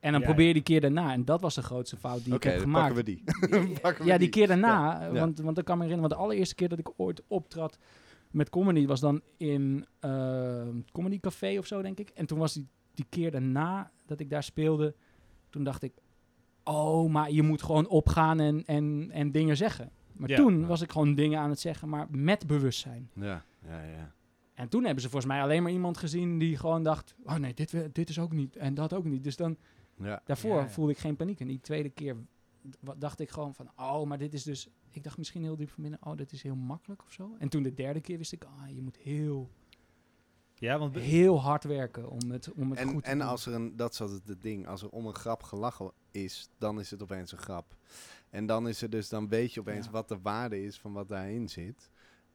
En dan Ja, probeer je ja. die keer daarna. En dat was de grootste fout die Oké, ik heb dan gemaakt. pakken we die. Pakken we ja, die keer daarna. Ja, ja. Want, want ik kan me herinneren, want de allereerste keer dat ik ooit optrad met comedy was dan in eh Comedy Café of zo, denk ik. En toen was die, die keer daarna dat ik daar speelde, toen dacht ik, oh, maar je moet gewoon opgaan en, en, en dingen zeggen. Maar Ja. toen was ik gewoon dingen aan het zeggen, maar met bewustzijn. Ja, ja, ja. En toen hebben ze volgens mij alleen maar iemand gezien die gewoon dacht, oh nee, dit, dit is ook niet en dat ook niet. Dus dan ja. Daarvoor Ja, ja. voelde ik geen paniek. En die tweede keer dacht ik gewoon van, oh, maar dit is dus... Ik dacht misschien heel diep van binnen, oh, dit is heel makkelijk of zo. En toen de derde keer wist ik, ah, je moet heel, Ja, want heel hard werken om het, om het En, goed te en doen. als er een, dat is altijd het ding, als er om een grap gelachen is, dan is het opeens een grap. En dan is er dus, dan weet je opeens Ja. wat de waarde is van wat daarin zit.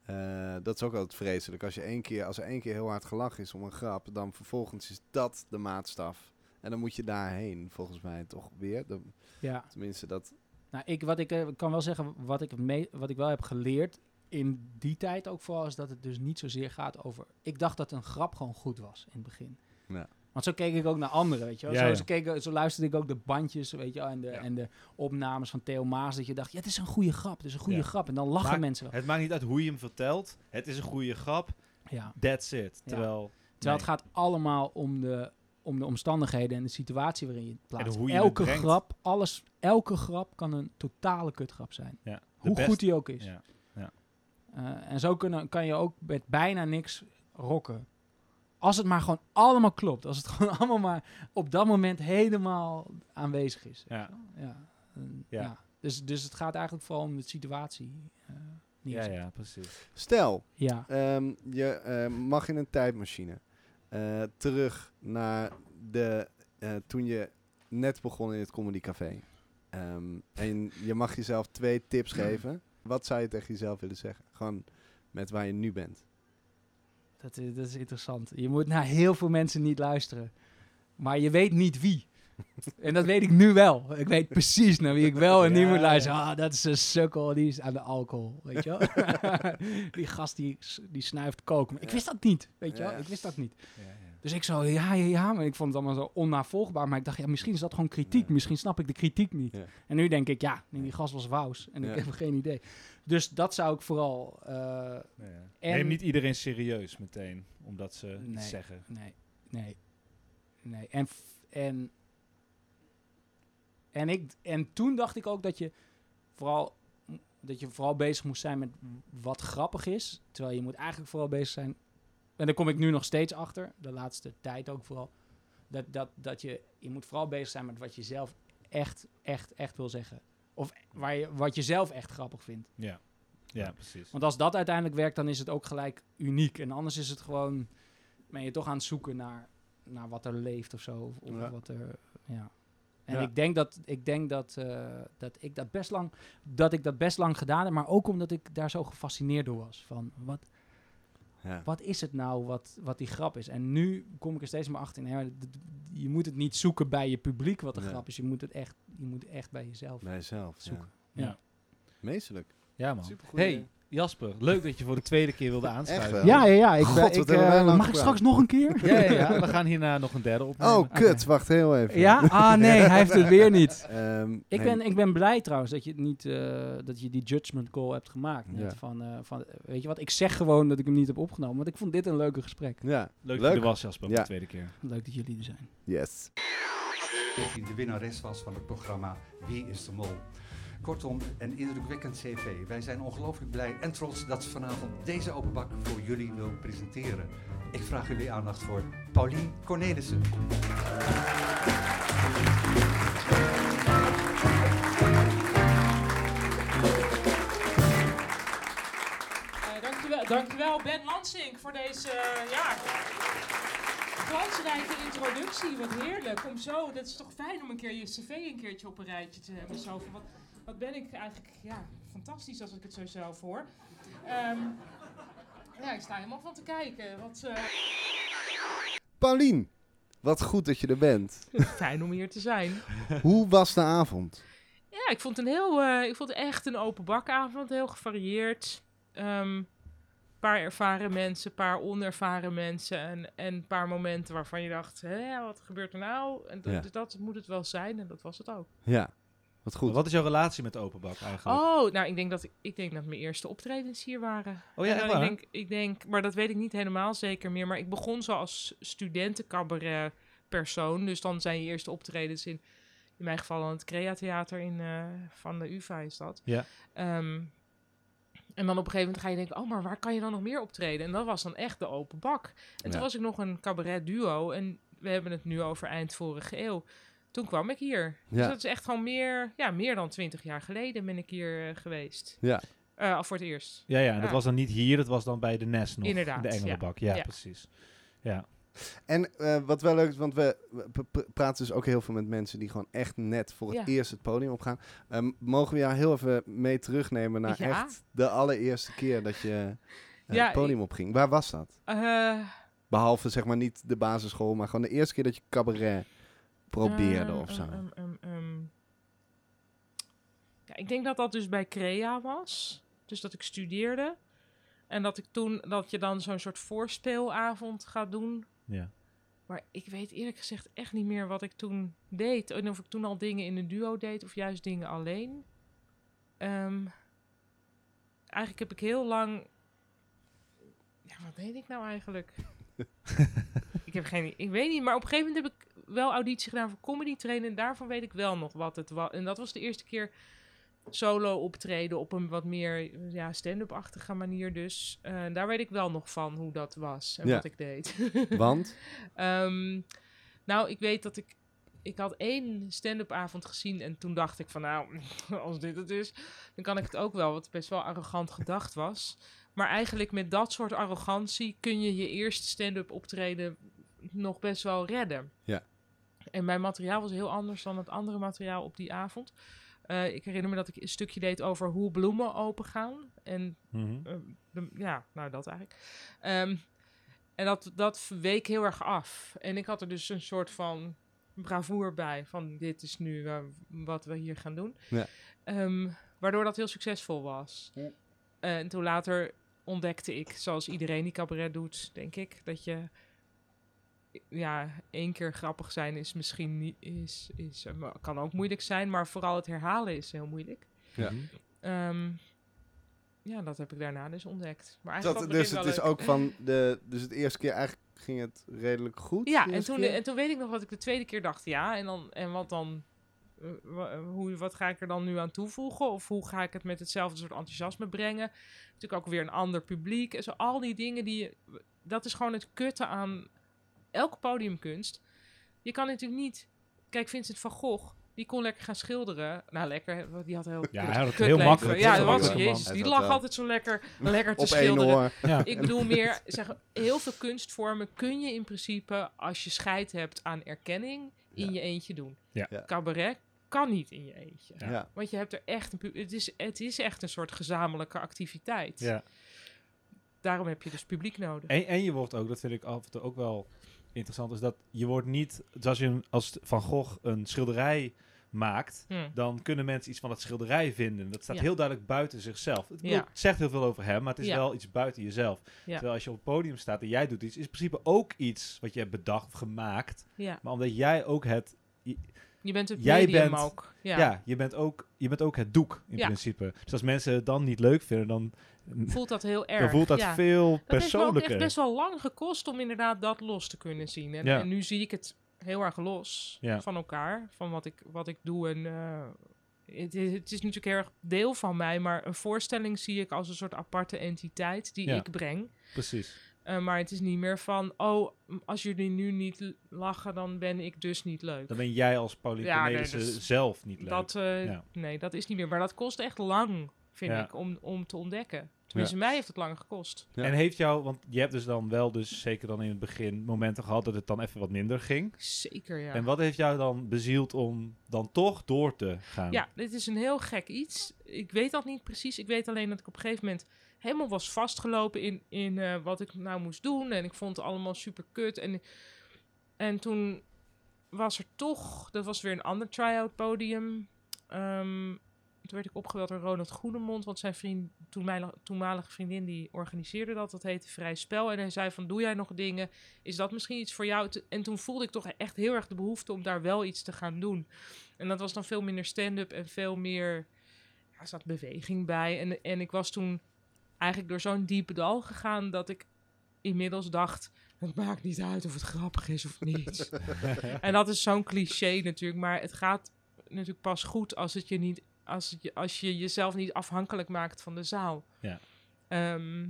Eh, dat is ook altijd vreselijk. Als, je één keer, als er één keer heel hard gelachen is om een grap, dan vervolgens is dat de maatstaf. En dan moet je daarheen, volgens mij toch weer. Dan- Ja, tenminste, dat. nou, ik, wat ik eh, kan wel zeggen, wat ik, me, wat ik wel heb geleerd in die tijd ook vooral, is dat het dus niet zozeer gaat over... Ik dacht dat een grap gewoon goed was in het begin. Ja. Want zo keek ik ook naar anderen, weet je wel. Ja, zo, ja. Zo, keek, zo luisterde ik ook de bandjes, weet je wel, en de, Ja. en de opnames van Theo Maas. Dat je dacht, ja, het is een goede grap, het is een goede Ja. grap. En dan lachen Maar mensen wel. het maakt niet uit hoe je hem vertelt. Het is een goede grap. Ja. That's it. Ja. Terwijl, Terwijl nee. het gaat allemaal om de, om de omstandigheden en de situatie waarin je het plaatst. hoe je elke grap, alles, elke grap kan een totale kutgrap zijn. Hoe best- goed die ook is. Eh, en zo kunnen, kan je ook met bijna niks rocken. Als het maar gewoon allemaal klopt. Als het gewoon allemaal maar op dat moment helemaal aanwezig is. Ja. Ja. Ja. ja. Dus, dus het gaat eigenlijk vooral om de situatie. eh Ja, ja, precies. Stel, ja. Ehm, je eh, mag in een tijdmachine eh, terug naar de, eh, toen je net begon in het Comedy Café. Ehm, en je mag jezelf twee tips geven. Wat zou je tegen jezelf willen zeggen? Gewoon met waar je nu bent. Dat is, dat is interessant. Je moet naar heel veel mensen niet luisteren. Maar je weet niet wie. en dat weet ik nu wel. Ik weet precies naar wie ik wel en niet moet luisteren. Ah, dat is een sukkel, die is aan de alcohol, weet je wel. die gast die, die snuift koken. Maar ik wist dat niet, weet je wel. Ik wist dat niet. Dus ik zo, ja, ja, ja. Maar ik vond het allemaal zo onnavolgbaar. Maar ik dacht, ja, misschien is dat gewoon kritiek. Ja. Misschien snap ik de kritiek niet. Ja. En nu denk ik, ja, nee, die gast was wous. En Ja. ik heb geen idee. Dus dat zou ik vooral... eh, Neem niet iedereen serieus meteen, omdat ze Nee. iets zeggen. Nee, nee. nee. En, en, en, ik, en toen dacht ik ook dat je vooral, dat je vooral bezig moest zijn met wat grappig is. Terwijl je moet eigenlijk vooral bezig zijn. En daar kom ik nu nog steeds achter, de laatste tijd ook vooral. Dat, dat, dat je, je moet vooral bezig zijn met wat je zelf echt, echt, echt wil zeggen. Of waar je, wat je zelf echt grappig vindt. Ja, ja precies. Want als dat uiteindelijk werkt, dan is het ook gelijk uniek. En anders is het gewoon, ben je toch aan het zoeken naar, naar wat er leeft of zo. Of, of Ja. wat er, ja. En Ja. ik denk dat ik denk dat, eh, dat ik dat best lang dat ik dat best lang gedaan heb, maar ook omdat ik daar zo gefascineerd door was. Van wat, Ja. wat is het nou wat, wat die grap is? En nu kom ik er steeds meer achter. Nee, maar d- d- je moet het niet zoeken bij je publiek wat de Ja. grap is. Je moet het echt, je moet echt bij jezelf. Bij jezelf. Ja. Zoeken. Ja. Meestelijk. Ja, man. Supergoeie- Hey, Jasper, leuk dat je voor de tweede keer wilde aanschuiven. wel? Ja, ja, ja. Ik, God, ben- wat ik, eh, mag ik straks nog een keer? Ja, ja, ja. We gaan hierna nog een derde opnemen. Oh, kut. Wacht heel even. Ja? Ah, nee, hij heeft het weer niet. Ehm, Ik ben, ik ben blij trouwens dat je, het niet, eh, dat je die judgment call hebt gemaakt. Net Ja. van, eh, van, weet je wat, ik zeg gewoon dat ik hem niet heb opgenomen. Want ik vond dit een leuke gesprek. Ja, Leuk, dat je er was, Jasper, voor Ja. de tweede keer. Leuk dat jullie er zijn. yes. de winnares was van het programma Wie is de Mol. Kortom, een indrukwekkend cv. Wij zijn ongelooflijk blij en trots dat ze vanavond deze openbak voor jullie wil presenteren. Ik vraag jullie aandacht voor Paulien Cornelissen. Eh, dankjewel, Ben Lansing voor deze eh, ja, glansrijke introductie. Wat heerlijk. Om zo, dat is toch fijn om een keer je cv een keertje op een rijtje te hebben. Zo wat, wat ben ik eigenlijk ja, fantastisch als ik het zo zelf hoor. Ehm, ja, ik sta helemaal van te kijken. Wat eh, Paulien, wat goed dat je er bent. fijn om hier te zijn. Hoe was de avond? Ja, ik vond, een heel, eh, ik vond het echt een open bakavond. Heel gevarieerd. Een paar ervaren mensen, een paar onervaren mensen. En, en een paar momenten waarvan je dacht, Hè, wat gebeurt er nou? En dat, Ja. dat moet het wel zijn. En dat was het ook. Ja, wat goed. Wat is jouw relatie met de openbak eigenlijk? Oh, nou, ik denk dat, ik, denk dat mijn eerste optredens hier waren. Oh ja, dan, waar? ik, denk, ik denk, maar dat weet ik niet helemaal zeker meer. Maar ik begon zo als studentencabaret persoon. Dus dan zijn je eerste optredens in, in mijn geval aan het Crea Theater in, eh, van de UvA is dat. Ja. Ehm, en dan op een gegeven moment ga je denken, oh, maar waar kan je dan nog meer optreden? En dat was dan echt de open bak. En toen was ik nog een cabaret duo. En we hebben het nu over eind vorige eeuw. Toen kwam ik hier. Dus dat is echt gewoon meer, ja, meer dan twintig jaar geleden ben ik hier eh, geweest. Ja. Eh, al voor het eerst. Ja, ja, en dat Ja. was dan niet hier, dat was dan bij de Nest nog. Inderdaad, in de Engelenbak. Ja, Ja. precies. Ja. En eh, wat wel leuk is, want we, praten dus ook heel veel met mensen die gewoon echt net voor het Ja. eerst het podium opgaan. Ehm, mogen we jou heel even mee terugnemen naar Ja. echt de allereerste keer dat je Ja, het podium opging? Waar was dat? Eh, Behalve zeg maar niet de basisschool, maar gewoon de eerste keer dat je cabaret probeerde ehm, of zo. ehm, ehm, ehm. Ja, ik denk dat dat dus bij Crea was. Dus dat ik studeerde. En dat ik toen, dat je dan zo'n soort voorspeelavond gaat doen. ja. Maar ik weet eerlijk gezegd echt niet meer wat ik toen deed. En of ik toen al dingen in een duo deed of juist dingen alleen. Eigenlijk heb ik heel lang. Ja, wat deed ik nou eigenlijk? ik heb geen. Ik weet niet, maar op een gegeven moment heb ik wel auditie gedaan voor comedy trainen. En daarvan weet ik wel nog wat het was. En dat was de eerste keer solo optreden op een wat meer ja, stand-up-achtige manier. Dus eh, daar weet ik wel nog van hoe dat was en Ja. wat ik deed. Want? Ehm, nou, ik weet dat ik... Ik had één stand-up avond gezien en toen dacht ik van... Nou, als dit het is, dan kan ik het ook wel. Wat best wel arrogant gedacht was. Maar eigenlijk met dat soort arrogantie kun je je eerste stand-up optreden nog best wel redden. Ja. En mijn materiaal was heel anders dan het andere materiaal op die avond. Eh, ik herinner me dat ik een stukje deed over hoe bloemen open gaan. En Mhm. eh, de- ja, nou dat eigenlijk. Ehm, en dat, dat week heel erg af. En ik had er dus een soort van bravoer bij. Van dit is nu eh, wat we hier gaan doen. Ja. Ehm, waardoor dat heel succesvol was. Ja. Eh, en toen later ontdekte ik, zoals iedereen die cabaret doet, denk ik, dat je ja, één keer grappig zijn is misschien niet, is, is, eh, kan ook moeilijk zijn, maar vooral het herhalen is heel moeilijk. Ja. Mhm. Ehm, ja, dat heb ik daarna dus ontdekt. Maar Dat, eigenlijk dus was het is ook van de. Dus het eerste keer eigenlijk ging het redelijk goed. Ja, en toen, keer? en toen weet ik nog wat ik de tweede keer dacht. Ja, en, dan, en wat dan... eh, wa- hoe, wat ga ik er dan nu aan toevoegen? Of hoe ga ik het met hetzelfde soort enthousiasme brengen? Natuurlijk ook weer een ander publiek. En zo al die dingen die. Dat is gewoon het kutte aan elke podiumkunst. Je kan natuurlijk niet... Kijk, Vincent van Gogh, die kon lekker gaan schilderen. Nou, lekker. Die had heel Ja, hij had het kut heel leven. makkelijk. Ja, dat was Jezus. Die lag eh, altijd zo lekker, lekker te schilderen. oor. Ja. Ik bedoel meer, zeg, heel veel kunstvormen kun je in principe, als je scheid hebt aan erkenning, in Ja. je eentje doen. Ja. Cabaret kan niet in je eentje. Ja. Want je hebt er echt een, het is, het is echt een soort gezamenlijke activiteit. Ja. Daarom heb je dus publiek nodig. En, en je wordt ook, dat vind ik af en toe ook wel interessant, is dat je wordt niet, zoals je een- als Van Gogh een schilderij maakt, Hm. dan kunnen mensen iets van het schilderij vinden. Dat staat Ja. heel duidelijk buiten zichzelf. Het, Ja. zegt heel veel over hem, maar het is Ja. wel iets buiten jezelf. Ja. Terwijl als je op het podium staat en jij doet iets, is in principe ook iets wat je hebt bedacht of gemaakt. Ja. Maar omdat jij ook het, Je bent het Jij bent- ook. ja, je, bent ook, je bent ook het doek in principe. Dus als mensen het dan niet leuk vinden, dan, Voelt dat heel erg. dan voelt dat ja. veel heeft persoonlijker. echt best wel lang gekost om inderdaad dat los te kunnen zien. En, Ja. en nu zie ik het heel erg los Ja. van elkaar, van wat ik, wat ik doe. En eh, het, is, het is natuurlijk heel erg deel van mij, maar een voorstelling zie ik als een soort aparte entiteit die ik breng. Precies. Eh, maar het is niet meer van, oh, als jullie nu niet lachen, dan ben ik dus niet leuk. Dan ben jij als Pauline Ja, nee, Cornelissen dus zelf niet leuk. Dat, eh, Ja. Nee, dat is niet meer. Maar dat kost echt lang, vind Ja. ik, om, om te ontdekken. Tenminste, mij heeft het lang gekost. Ja. En heeft jou, want je hebt dus dan wel, dus zeker dan in het begin, momenten gehad dat het dan even wat minder ging. Zeker, ja. En wat heeft jou dan bezield om dan toch door te gaan? Ja, dit is een heel gek iets. Ik weet dat niet precies. Ik weet alleen dat ik op een gegeven moment helemaal was vastgelopen in, in eh, wat ik nou moest doen. En ik vond het allemaal super kut. En, en toen was er toch, dat was weer een ander try-out podium. Ehm, toen werd ik opgebeld door Ronald Goedemond, want zijn vriend, toenmalige, toenmalige vriendin, die organiseerde dat. Dat heette Vrij Spel. En hij zei van, doe jij nog dingen? Is dat misschien iets voor jou? En toen voelde ik toch echt heel erg de behoefte om daar wel iets te gaan doen. En dat was dan veel minder stand-up en veel meer... Ja, er zat beweging bij. En, en ik was toen eigenlijk door zo'n diepe dal gegaan... dat ik inmiddels dacht... het maakt niet uit of het grappig is of niet. en dat is zo'n cliché natuurlijk. Maar het gaat natuurlijk pas goed als, het je, niet, als, je, als je jezelf niet afhankelijk maakt van de zaal. Ja. Ehm,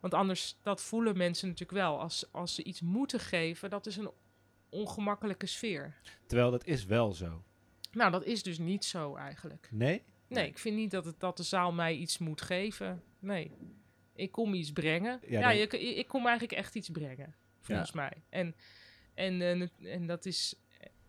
want anders, dat voelen mensen natuurlijk wel. Als, als ze iets moeten geven, dat is een ongemakkelijke sfeer. Terwijl dat is wel zo. Nou, dat is dus niet zo eigenlijk. Nee? Nee, ik vind niet dat, het, dat de zaal mij iets moet geven. Nee. Ik kom iets brengen. Ja, Ja, ik kom eigenlijk echt iets brengen, volgens mij. En, en, eh, en dat is...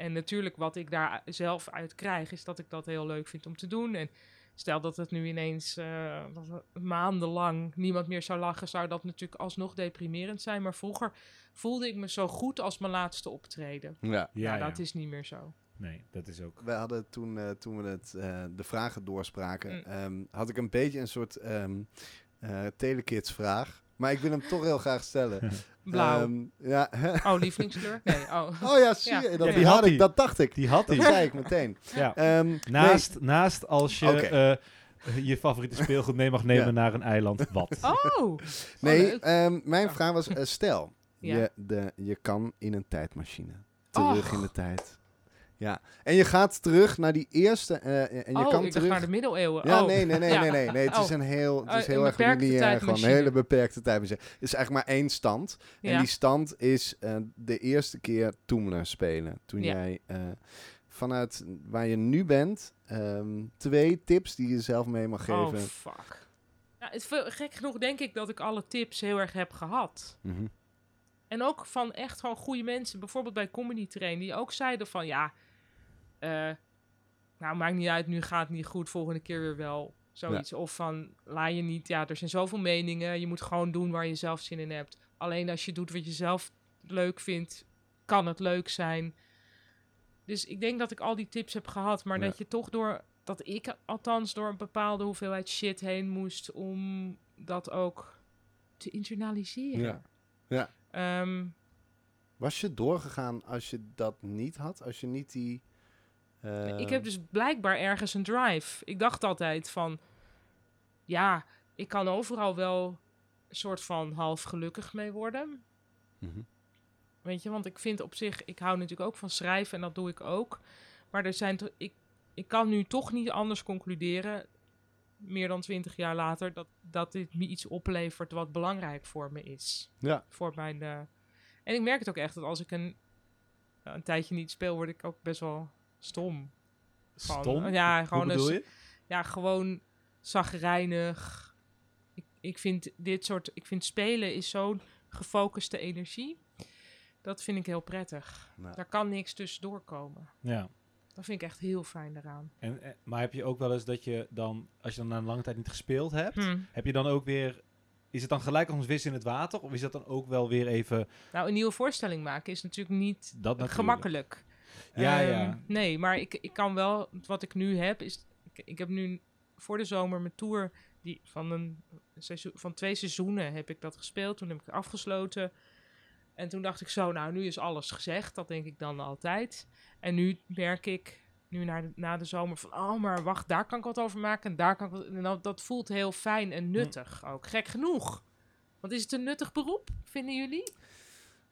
En natuurlijk wat ik daar zelf uit krijg, is dat ik dat heel leuk vind om te doen. En stel dat het nu ineens eh, het maandenlang niemand meer zou lachen, zou dat natuurlijk alsnog deprimerend zijn. Maar vroeger voelde ik me zo goed als mijn laatste optreden. Ja. Ja, Ja, ja. dat is niet meer zo. Nee, dat is ook... We hadden toen, eh, toen we het, eh, de vragen doorspraken, Mm. ehm, had ik een beetje een soort ehm eh, telekids vraag. Maar ik wil hem toch heel graag stellen. Blauw. Ehm, ja. oh, lievelingskleur? Nee, oh. oh ja, zie Ja. je. Dat, Ja, die die had ik, hij. dat dacht ik. Die had Dat hij. zei ik meteen. ja. Ehm, Naast, naast als je eh, je favoriete speelgoed mee mag nemen Ja. naar een eiland, wat? Oh! nee, nee ehm, mijn Ja. vraag was, eh, stel, Ja. je, de, je kan in een tijdmachine. Terug Och. in de tijd. Ja, en je gaat terug naar die eerste, eh, en je oh, kan ik terug... naar de middeleeuwen. Ja, oh. nee, nee, nee, Ja. nee, nee, nee. Het is Oh. een heel, het is Oh, heel erg lineair, gewoon een hele beperkte tijdmachine. Het is eigenlijk maar één stand. En die stand is eh, de eerste keer Toemler spelen. Toen Ja. jij eh, vanuit waar je nu bent, ehm, twee tips die je zelf mee mag Oh, geven. fuck. Ja, het, gek genoeg denk ik dat ik alle tips heel erg heb gehad. Mhm. En ook van echt gewoon goede mensen, bijvoorbeeld bij Comedy Train, die ook zeiden van ja, eh, nou maakt niet uit, nu gaat het niet goed, volgende keer weer wel. Zoiets. Of van, laat je niet, ja, er zijn zoveel meningen, je moet gewoon doen waar je zelf zin in hebt. Alleen als je doet wat je zelf leuk vindt, kan het leuk zijn. Dus ik denk dat ik al die tips heb gehad, maar Ja. dat je toch door, dat ik althans door een bepaalde hoeveelheid shit heen moest om dat ook te internaliseren. Ja. Ja. Ehm, Was je doorgegaan als je dat niet had? Als je niet die... ik heb dus blijkbaar ergens een drive. Ik dacht altijd van... ja, ik kan overal wel een soort van half gelukkig mee worden. Mhm. Weet je, want ik vind op zich, ik hou natuurlijk ook van schrijven en dat doe ik ook. Maar er zijn ik, ik kan nu toch niet anders concluderen, meer dan twintig jaar later, dat, dat dit me iets oplevert wat belangrijk voor me is. Ja. Voor mijn, eh, en ik merk het ook echt dat als ik een, een tijdje niet speel, word ik ook best wel stom. Stom? Ja, Hoe gewoon bedoel een, je? ja, gewoon zagrijnig. Ik, ik vind dit soort, ik vind spelen is zo'n gefocuste energie. Dat vind ik heel prettig. Nou, Daar kan niks tussendoor komen. Ja. Dat vind ik echt heel fijn eraan. En, eh, maar heb je ook wel eens dat je dan, als je dan na een lange tijd niet gespeeld hebt, Hm. heb je dan ook weer... Is het dan gelijk als een vis in het water? Of is dat dan ook wel weer even... Nou, een nieuwe voorstelling maken is natuurlijk niet Dat natuurlijk. gemakkelijk. Ja, Ehm, ja. Nee, maar ik, ik kan wel, wat ik nu heb, is. Ik, ik heb nu voor de zomer mijn tour die, van, een seizoen, van twee seizoenen heb ik dat gespeeld. Toen heb ik het afgesloten. En toen dacht ik zo, nou, nu is alles gezegd. Dat denk ik dan altijd. En nu merk ik, nu naar de, na de zomer, van oh, maar wacht, daar kan ik wat over maken. En daar kan ik wat. En dat, dat voelt heel fijn en nuttig ook. Gek genoeg. Want is het een nuttig beroep, vinden jullie?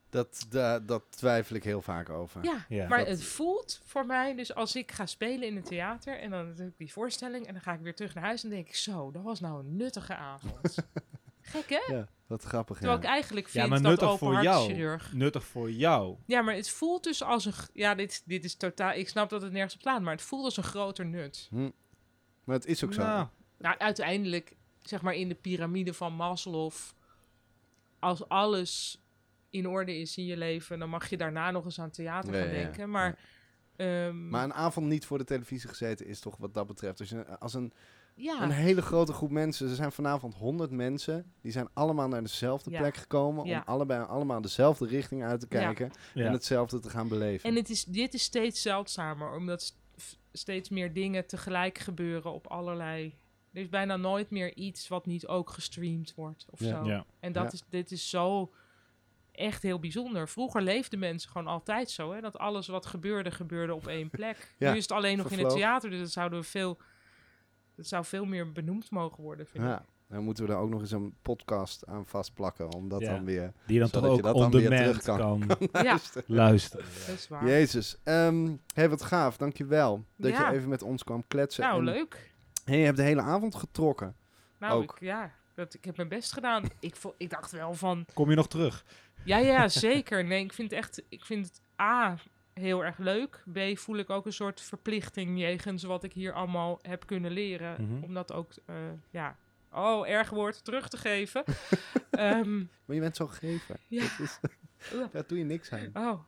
Dat, da- dat twijfel ik heel vaak over. Ja, Ja. maar Dat- het voelt voor mij, dus als ik ga spelen in het theater en dan heb ik die voorstelling en dan ga ik weer terug naar huis en denk ik zo, dat was nou een nuttige avond. Gek hè? Ja, wat grappig. Terwijl Ja. ik eigenlijk Ja, vind maar dat nuttig voor jou. Nuttig voor jou. Ja, maar het voelt dus als een, ja, dit, dit is totaal, ik snap dat het nergens op slaat, maar het voelt als een groter nut. Hm. Maar het is ook zo. Nou, Nou, uiteindelijk, zeg maar in de piramide van Maslow, als alles in orde is in je leven, dan mag je daarna nog eens aan theater gaan ja, ja. denken. Maar, ehm, Maar een avond niet voor de televisie gezeten is toch wat dat betreft. Als, je, als een, ja. een hele grote groep mensen, er zijn vanavond 100 mensen, die zijn allemaal naar dezelfde Ja. plek gekomen Ja. om allebei allemaal dezelfde richting uit te kijken ja. en hetzelfde te gaan beleven. En het is, dit is steeds zeldzamer, omdat steeds meer dingen tegelijk gebeuren op allerlei... Er is bijna nooit meer iets wat niet ook gestreamd wordt of Ja. zo. Ja. En dat Ja. is, dit is zo echt heel bijzonder. Vroeger leefden mensen gewoon altijd zo, hè? Dat alles wat gebeurde, gebeurde op één plek. Ja, nu is het alleen nog in het theater, dus dat zouden we veel... Dat zou veel meer benoemd mogen worden, vind ik. ja. Dan moeten we daar ook nog eens een podcast aan vastplakken, om dat Ja. dan weer Die je dan Zodat toch je ook dat on dan weer terug kan, Ja, luisteren. dat is waar. Jezus. Ehm hey, wat gaaf. Dankjewel dat Ja. je even met ons kwam kletsen. Nou, En, leuk. hey, je hebt de hele avond getrokken. Nou, ook. ik, ja, dat, ik heb mijn best gedaan. Ik, vo- ik dacht wel van... Kom je nog terug? Ja, ja, zeker. Nee, ik vind het echt, ik vind het A heel erg leuk. B voel ik ook een soort verplichting jegens wat ik hier allemaal heb kunnen leren. Mhm. Om dat ook, eh, ja, oh, erg woord, terug te geven. Ehm, Maar je bent zo gegeven. Ja. Dat is, daar doe je niks aan. oh,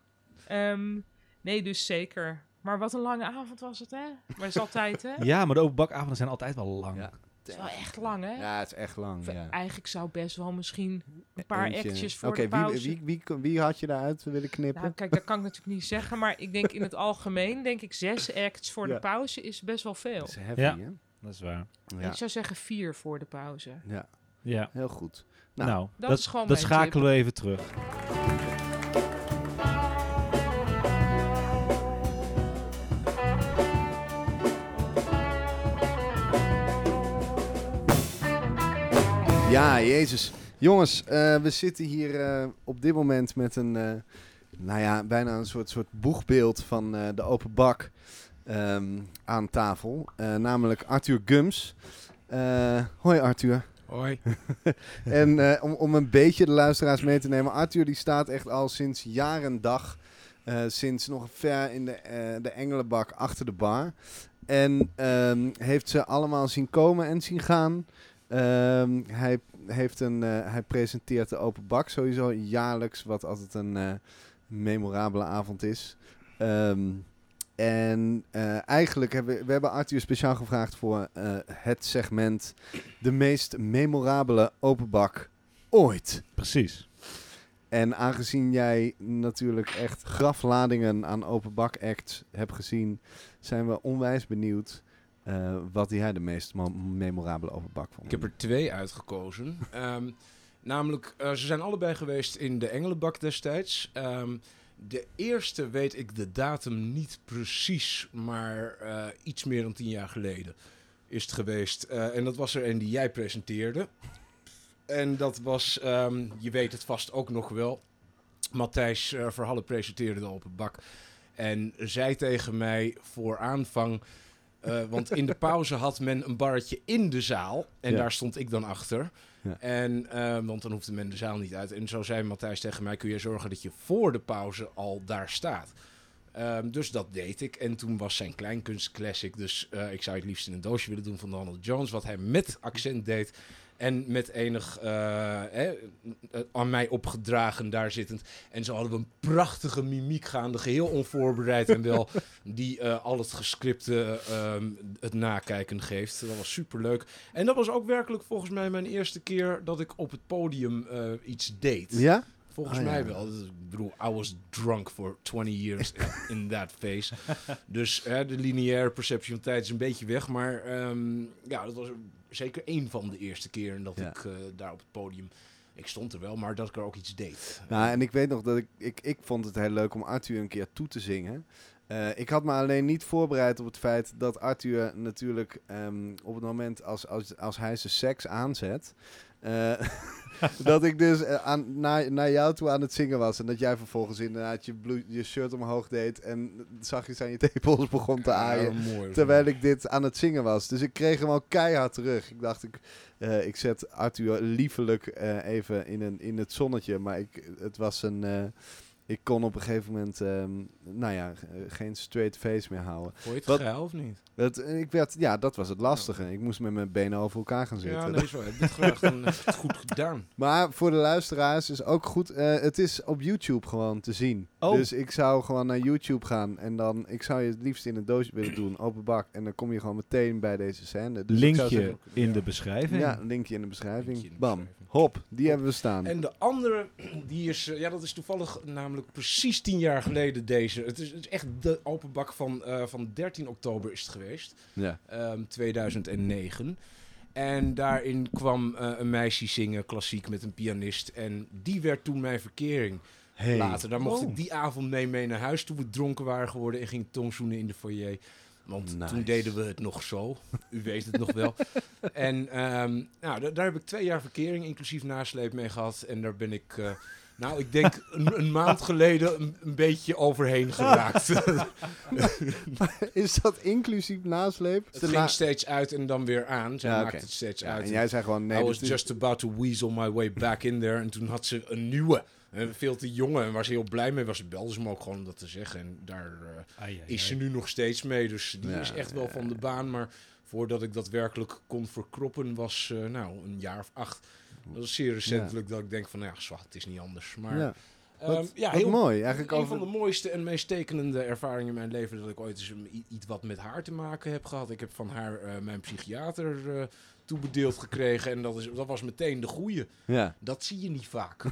Ehm, nee, dus zeker. Maar wat een lange avond was het, hè? Maar het is altijd, hè? Ja, maar de openbakavonden zijn altijd wel lang. Ja. Het is wel echt lang, hè? Ja, het is echt lang. Ja. Eigenlijk zou best wel misschien een paar Eentje. actjes voor de pauze. wie, wie, wie, wie had je daaruit willen knippen? Nou, kijk, dat kan ik natuurlijk niet zeggen, maar ik denk in het algemeen, denk ik, zes acts voor Ja. de pauze is best wel veel. dat is heavy, Ja. hè? Dat is waar. Ja. Ik zou zeggen vier voor de pauze. ja, Ja. heel goed. Nou, Nou, dat, dat is gewoon dat schakelen we even terug. Ja, Jezus. Jongens, eh, we zitten hier eh, op dit moment met een, eh, nou ja, bijna een soort, soort boegbeeld van de open bak ehm, aan tafel. Namelijk Arthur Gums. Hoi Arthur. Hoi. En om, om een beetje de luisteraars mee te nemen. Arthur die staat echt al sinds jaar en dag. eh, sinds nog ver in de, de Engelenbak achter de bar. En ehm, heeft ze allemaal zien komen en zien gaan. Ehm, hij, heeft een, eh, hij presenteert de open bak sowieso jaarlijks. Wat altijd een eh, memorabele avond is. Ehm, en eh, eigenlijk hebben we, we hebben Arthur speciaal gevraagd voor het segment de meest memorabele openbak ooit. Precies. En aangezien jij natuurlijk echt grafladingen aan openbak acts hebt gezien, zijn we onwijs benieuwd eh, wat jij de meest mo- memorabele openbak vond. Ik heb er twee uitgekozen. Ehm, namelijk, eh, ze zijn allebei geweest in de Engelenbak destijds. Ehm, de eerste weet ik de datum niet precies, maar eh, iets meer dan tien jaar geleden. is het geweest. En dat was er een die jij presenteerde. En dat was, ehm, je weet het vast ook nog wel. Matthijs Verhalle presenteerde de open bak. En zei tegen mij voor aanvang. Eh, want in de pauze had men een barretje in de zaal. En Ja. daar stond ik dan achter. Ja. En, eh, want dan hoefde men de zaal niet uit. En zo zei Matthijs tegen mij: kun je zorgen dat je voor de pauze al daar staat. Ehm, dus dat deed ik. En toen was zijn kleinkunst classic. Dus eh, ik zou het liefst in een doosje willen doen van Donald Jones. Wat hij met accent deed. En met enig eh, aan mij opgedragen daar zittend. En zo hadden we een prachtige mimiek gaande. Geheel onvoorbereid. en wel die al het gescripte ehm, het nakijken geeft. Dat was superleuk. En dat was ook werkelijk volgens mij mijn eerste keer dat ik op het podium iets deed. Ja? Volgens Oh, ja. mij wel. Ik bedoel, I was drunk for 20 years in that phase. Dus hè, de lineaire perceptie van tijd is een beetje weg. Maar ehm, ja, dat was zeker één van de eerste keren dat ik eh, daar op het podium... Ik stond er wel, maar dat ik er ook iets deed. Nou, en ik weet nog dat ik, ik, ik vond het heel leuk om Arthur een keer toe te zingen. Eh, ik had me alleen niet voorbereid op het feit dat Arthur natuurlijk ehm, op het moment als, als, als hij zijn seks aanzet. Eh, dat ik dus eh, aan, naar, naar jou toe aan het zingen was. En dat jij vervolgens inderdaad je, je shirt omhoog deed. En zachtjes aan je tepels begon te aaien. Ja, mooi. Terwijl ik dit aan het zingen was. Dus ik kreeg hem al keihard terug. Ik dacht, ik, eh, ik zet Arthur liefelijk even in, een, in het zonnetje. Maar ik, het was een... eh, ik kon op een gegeven moment, ehm, nou ja, eh, geen straight face meer houden. Vond je het Wat- geil of niet? Het, ik werd, ja, dat was het lastige. Ik moest met mijn benen over elkaar gaan zitten. Ja, nee, zo. Heb je het dan heb je het goed gedaan. Maar voor de luisteraars is ook goed. eh, het is op YouTube gewoon te zien. Oh. Dus ik zou gewoon naar YouTube gaan. En dan, ik zou je het liefst in een doosje willen doen, open bak. En dan kom je gewoon meteen bij deze scène. Dus ik Linkje zeggen- in de beschrijving. Ja, linkje in de beschrijving. Linkje in de Bam. beschrijving. Hop, die hebben we staan. En de andere, die is, eh, ja, dat is toevallig namelijk precies tien jaar geleden deze. Het is, het is echt de open bak van, eh, van 13 oktober is het geweest, ja. ehm, 2009. En daarin kwam eh, een meisje zingen, klassiek, met een pianist. En die werd toen mijn verkering Hey. later. Daar mocht Oh. ik die avond mee, mee naar huis toen we dronken waren geworden en ging tongzoenen in de foyer. Want Nice. toen deden we het nog zo. U weet het nog wel. En ehm, nou, da- daar heb ik twee jaar verkering, inclusief nasleep mee gehad. En daar ben ik, eh, nou, ik denk een, een maand geleden een, een beetje overheen geraakt. Is dat inclusief nasleep? het De ging na- steeds uit en dan weer aan. Zij Ja, maakte oké. het steeds Ja, uit. en jij zei gewoon nee. I was just about to weasel my way back in there. En toen had ze een nieuwe. En veel te jonge. En waar ze heel blij mee was. Ze belde ze me ook gewoon om dat te zeggen. En daar eh, Ai, ai, is ze ai. nu nog steeds mee. Dus die Ja, is echt wel ja, van de baan. Maar voordat ik dat werkelijk kon verkroppen was eh, nou een jaar of acht. Dat is zeer recentelijk dat ik denk van nou ja, zwart, het is niet anders. Maar ja. ehm, Wat, ja, wat heel mooi. Eigenlijk een over... van de mooiste en meest tekenende ervaringen in mijn leven dat ik ooit eens iets wat met haar te maken heb gehad. Ik heb van haar eh, mijn psychiater eh, toebedeeld gekregen en dat, is, dat was meteen de goeie. Ja. Dat zie je niet vaak.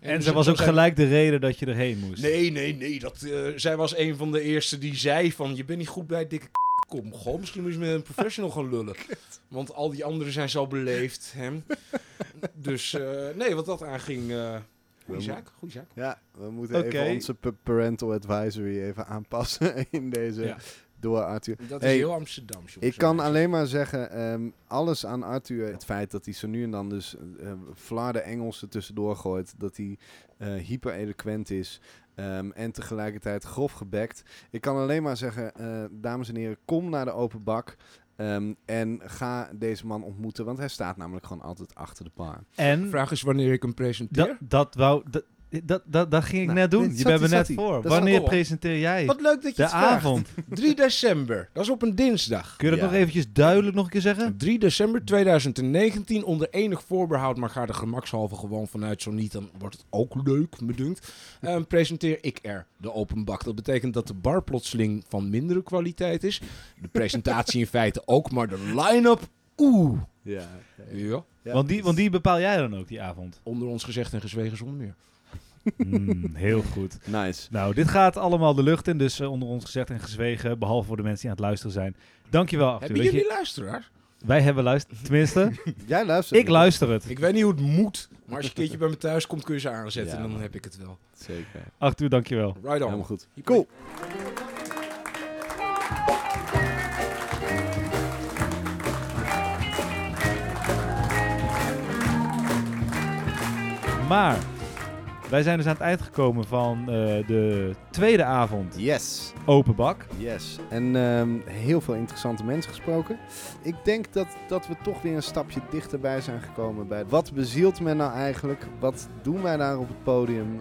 En zo- ze was zo ook gelijk de reden dat je erheen moest. Nee, nee, nee. Dat, eh, zij was een van de eerste die zei van... Je bent niet goed bij dikke k***. Kom, gewoon misschien moet je met een professional gaan lullen. Want al die anderen zijn zo beleefd. Hè? Dus eh, nee, wat dat aanging... eh goeie zaak, goeie zaak. Ja, we moeten even onze pa- parental advisory even aanpassen in deze Ja. Door Arthur. Dat Hey, is heel Amsterdam. Ik kan alleen maar zeggen, ehm, alles aan Arthur, het feit dat hij zo nu en dan dus uh, flarde Engels er tussendoor gooit, dat hij eh hyper eloquent is ehm, en tegelijkertijd grof gebekt. Ik kan alleen maar zeggen, eh, dames en heren, kom naar de open bak ehm, en ga deze man ontmoeten, want hij staat namelijk gewoon altijd achter de bar. En Vraag is wanneer ik hem presenteer. dat, dat wou... Dat, dat, dat, dat ging ik Nou, net doen. Je bent me net voor. Dat Wanneer presenteer jij? Wat leuk dat je De het avond. 3 december. Dat is op een dinsdag. Kun je dat Ja. nog eventjes duidelijk nog een keer zeggen? 3 december 2019, onder enig voorbehoud, maar ga er gemakshalve gewoon vanuit. Zo niet, dan wordt het ook leuk, me dunkt. Ehm, presenteer ik er de open bak. Dat betekent dat de bar plotseling van mindere kwaliteit is. De presentatie in feite ook, maar de line-up, oeh. Ja, Ja. Ja. Want, die, want die bepaal jij dan ook die avond. Onder ons gezegd en gezwegen zonder meer. Mm, heel goed. Nice. Nou, dit gaat allemaal de lucht in, dus eh, onder ons gezegd en gezwegen, behalve voor de mensen die aan het luisteren zijn. Dankjewel, Arthur. Hebben jullie je... luisteraars? Wij hebben luisteren, tenminste. Jij luistert. Ik luister het. Ik weet niet hoe het moet, maar als je een keertje bij me thuis komt, kun je ze aanzetten en dan heb ik het wel. Zeker. Arthur, dankjewel. Right on. Helemaal goed. Cool. Maar wij zijn dus aan het eind gekomen van eh, de tweede avond Yes, Open Bak. yes. En ehm, heel veel interessante mensen gesproken. Ik denk dat, dat we toch weer een stapje dichterbij zijn gekomen bij wat bezielt men nou eigenlijk? Wat doen wij daar op het podium?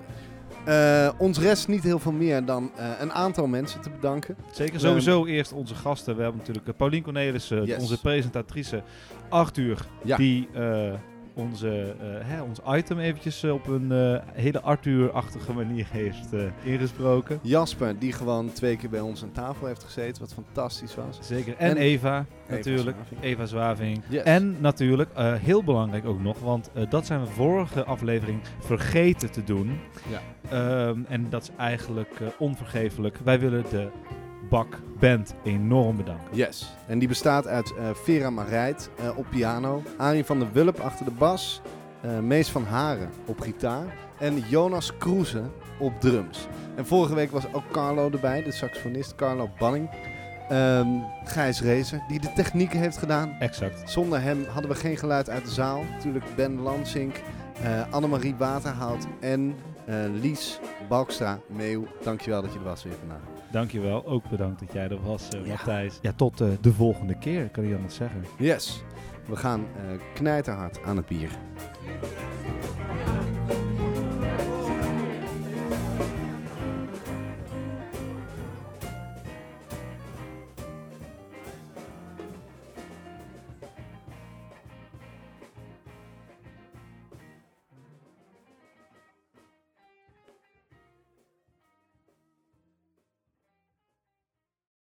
Eh, ons rest niet heel veel meer dan eh, een aantal mensen te bedanken. Zeker sowieso eerst onze gasten. We hebben natuurlijk Paulien Cornelissen, Yes. onze presentatrice. Arthur, Ja. die onze, eh, hè, ons item eventjes eh, op een eh, hele Arthur-achtige manier heeft ingesproken. Jasper, die gewoon twee keer bij ons aan tafel heeft gezeten, wat fantastisch was. Zeker. En, En- Eva, natuurlijk. Zwaving. Eva Zwaving. Yes. En natuurlijk, heel belangrijk ook nog, want dat zijn we vorige aflevering vergeten te doen. Ja. Ehm, en dat is eigenlijk onvergeeflijk. Wij willen de Bak Band enorm bedanken. Yes. En die bestaat uit eh, Vera Marijt eh, op piano, Arie van der Wulp achter de bas, eh, Mees van Haren op gitaar en Jonas Kroeze op drums. En vorige week was ook Carlo erbij, de saxofonist Carlo Banning. Ehm, Gijs Rezer, die de technieken heeft gedaan. Exact. Zonder hem hadden we geen geluid uit de zaal. Natuurlijk Ben Lansink, Annemarie Waterhout en Lies Balkstra Meeuw. Dankjewel dat je er was weer vandaag. Dankjewel. Ook bedankt dat jij er was, eh, Ja. Matthijs. Ja, tot eh, de volgende keer, kan ik anders zeggen. Yes, we gaan eh knijterhard aan het bier.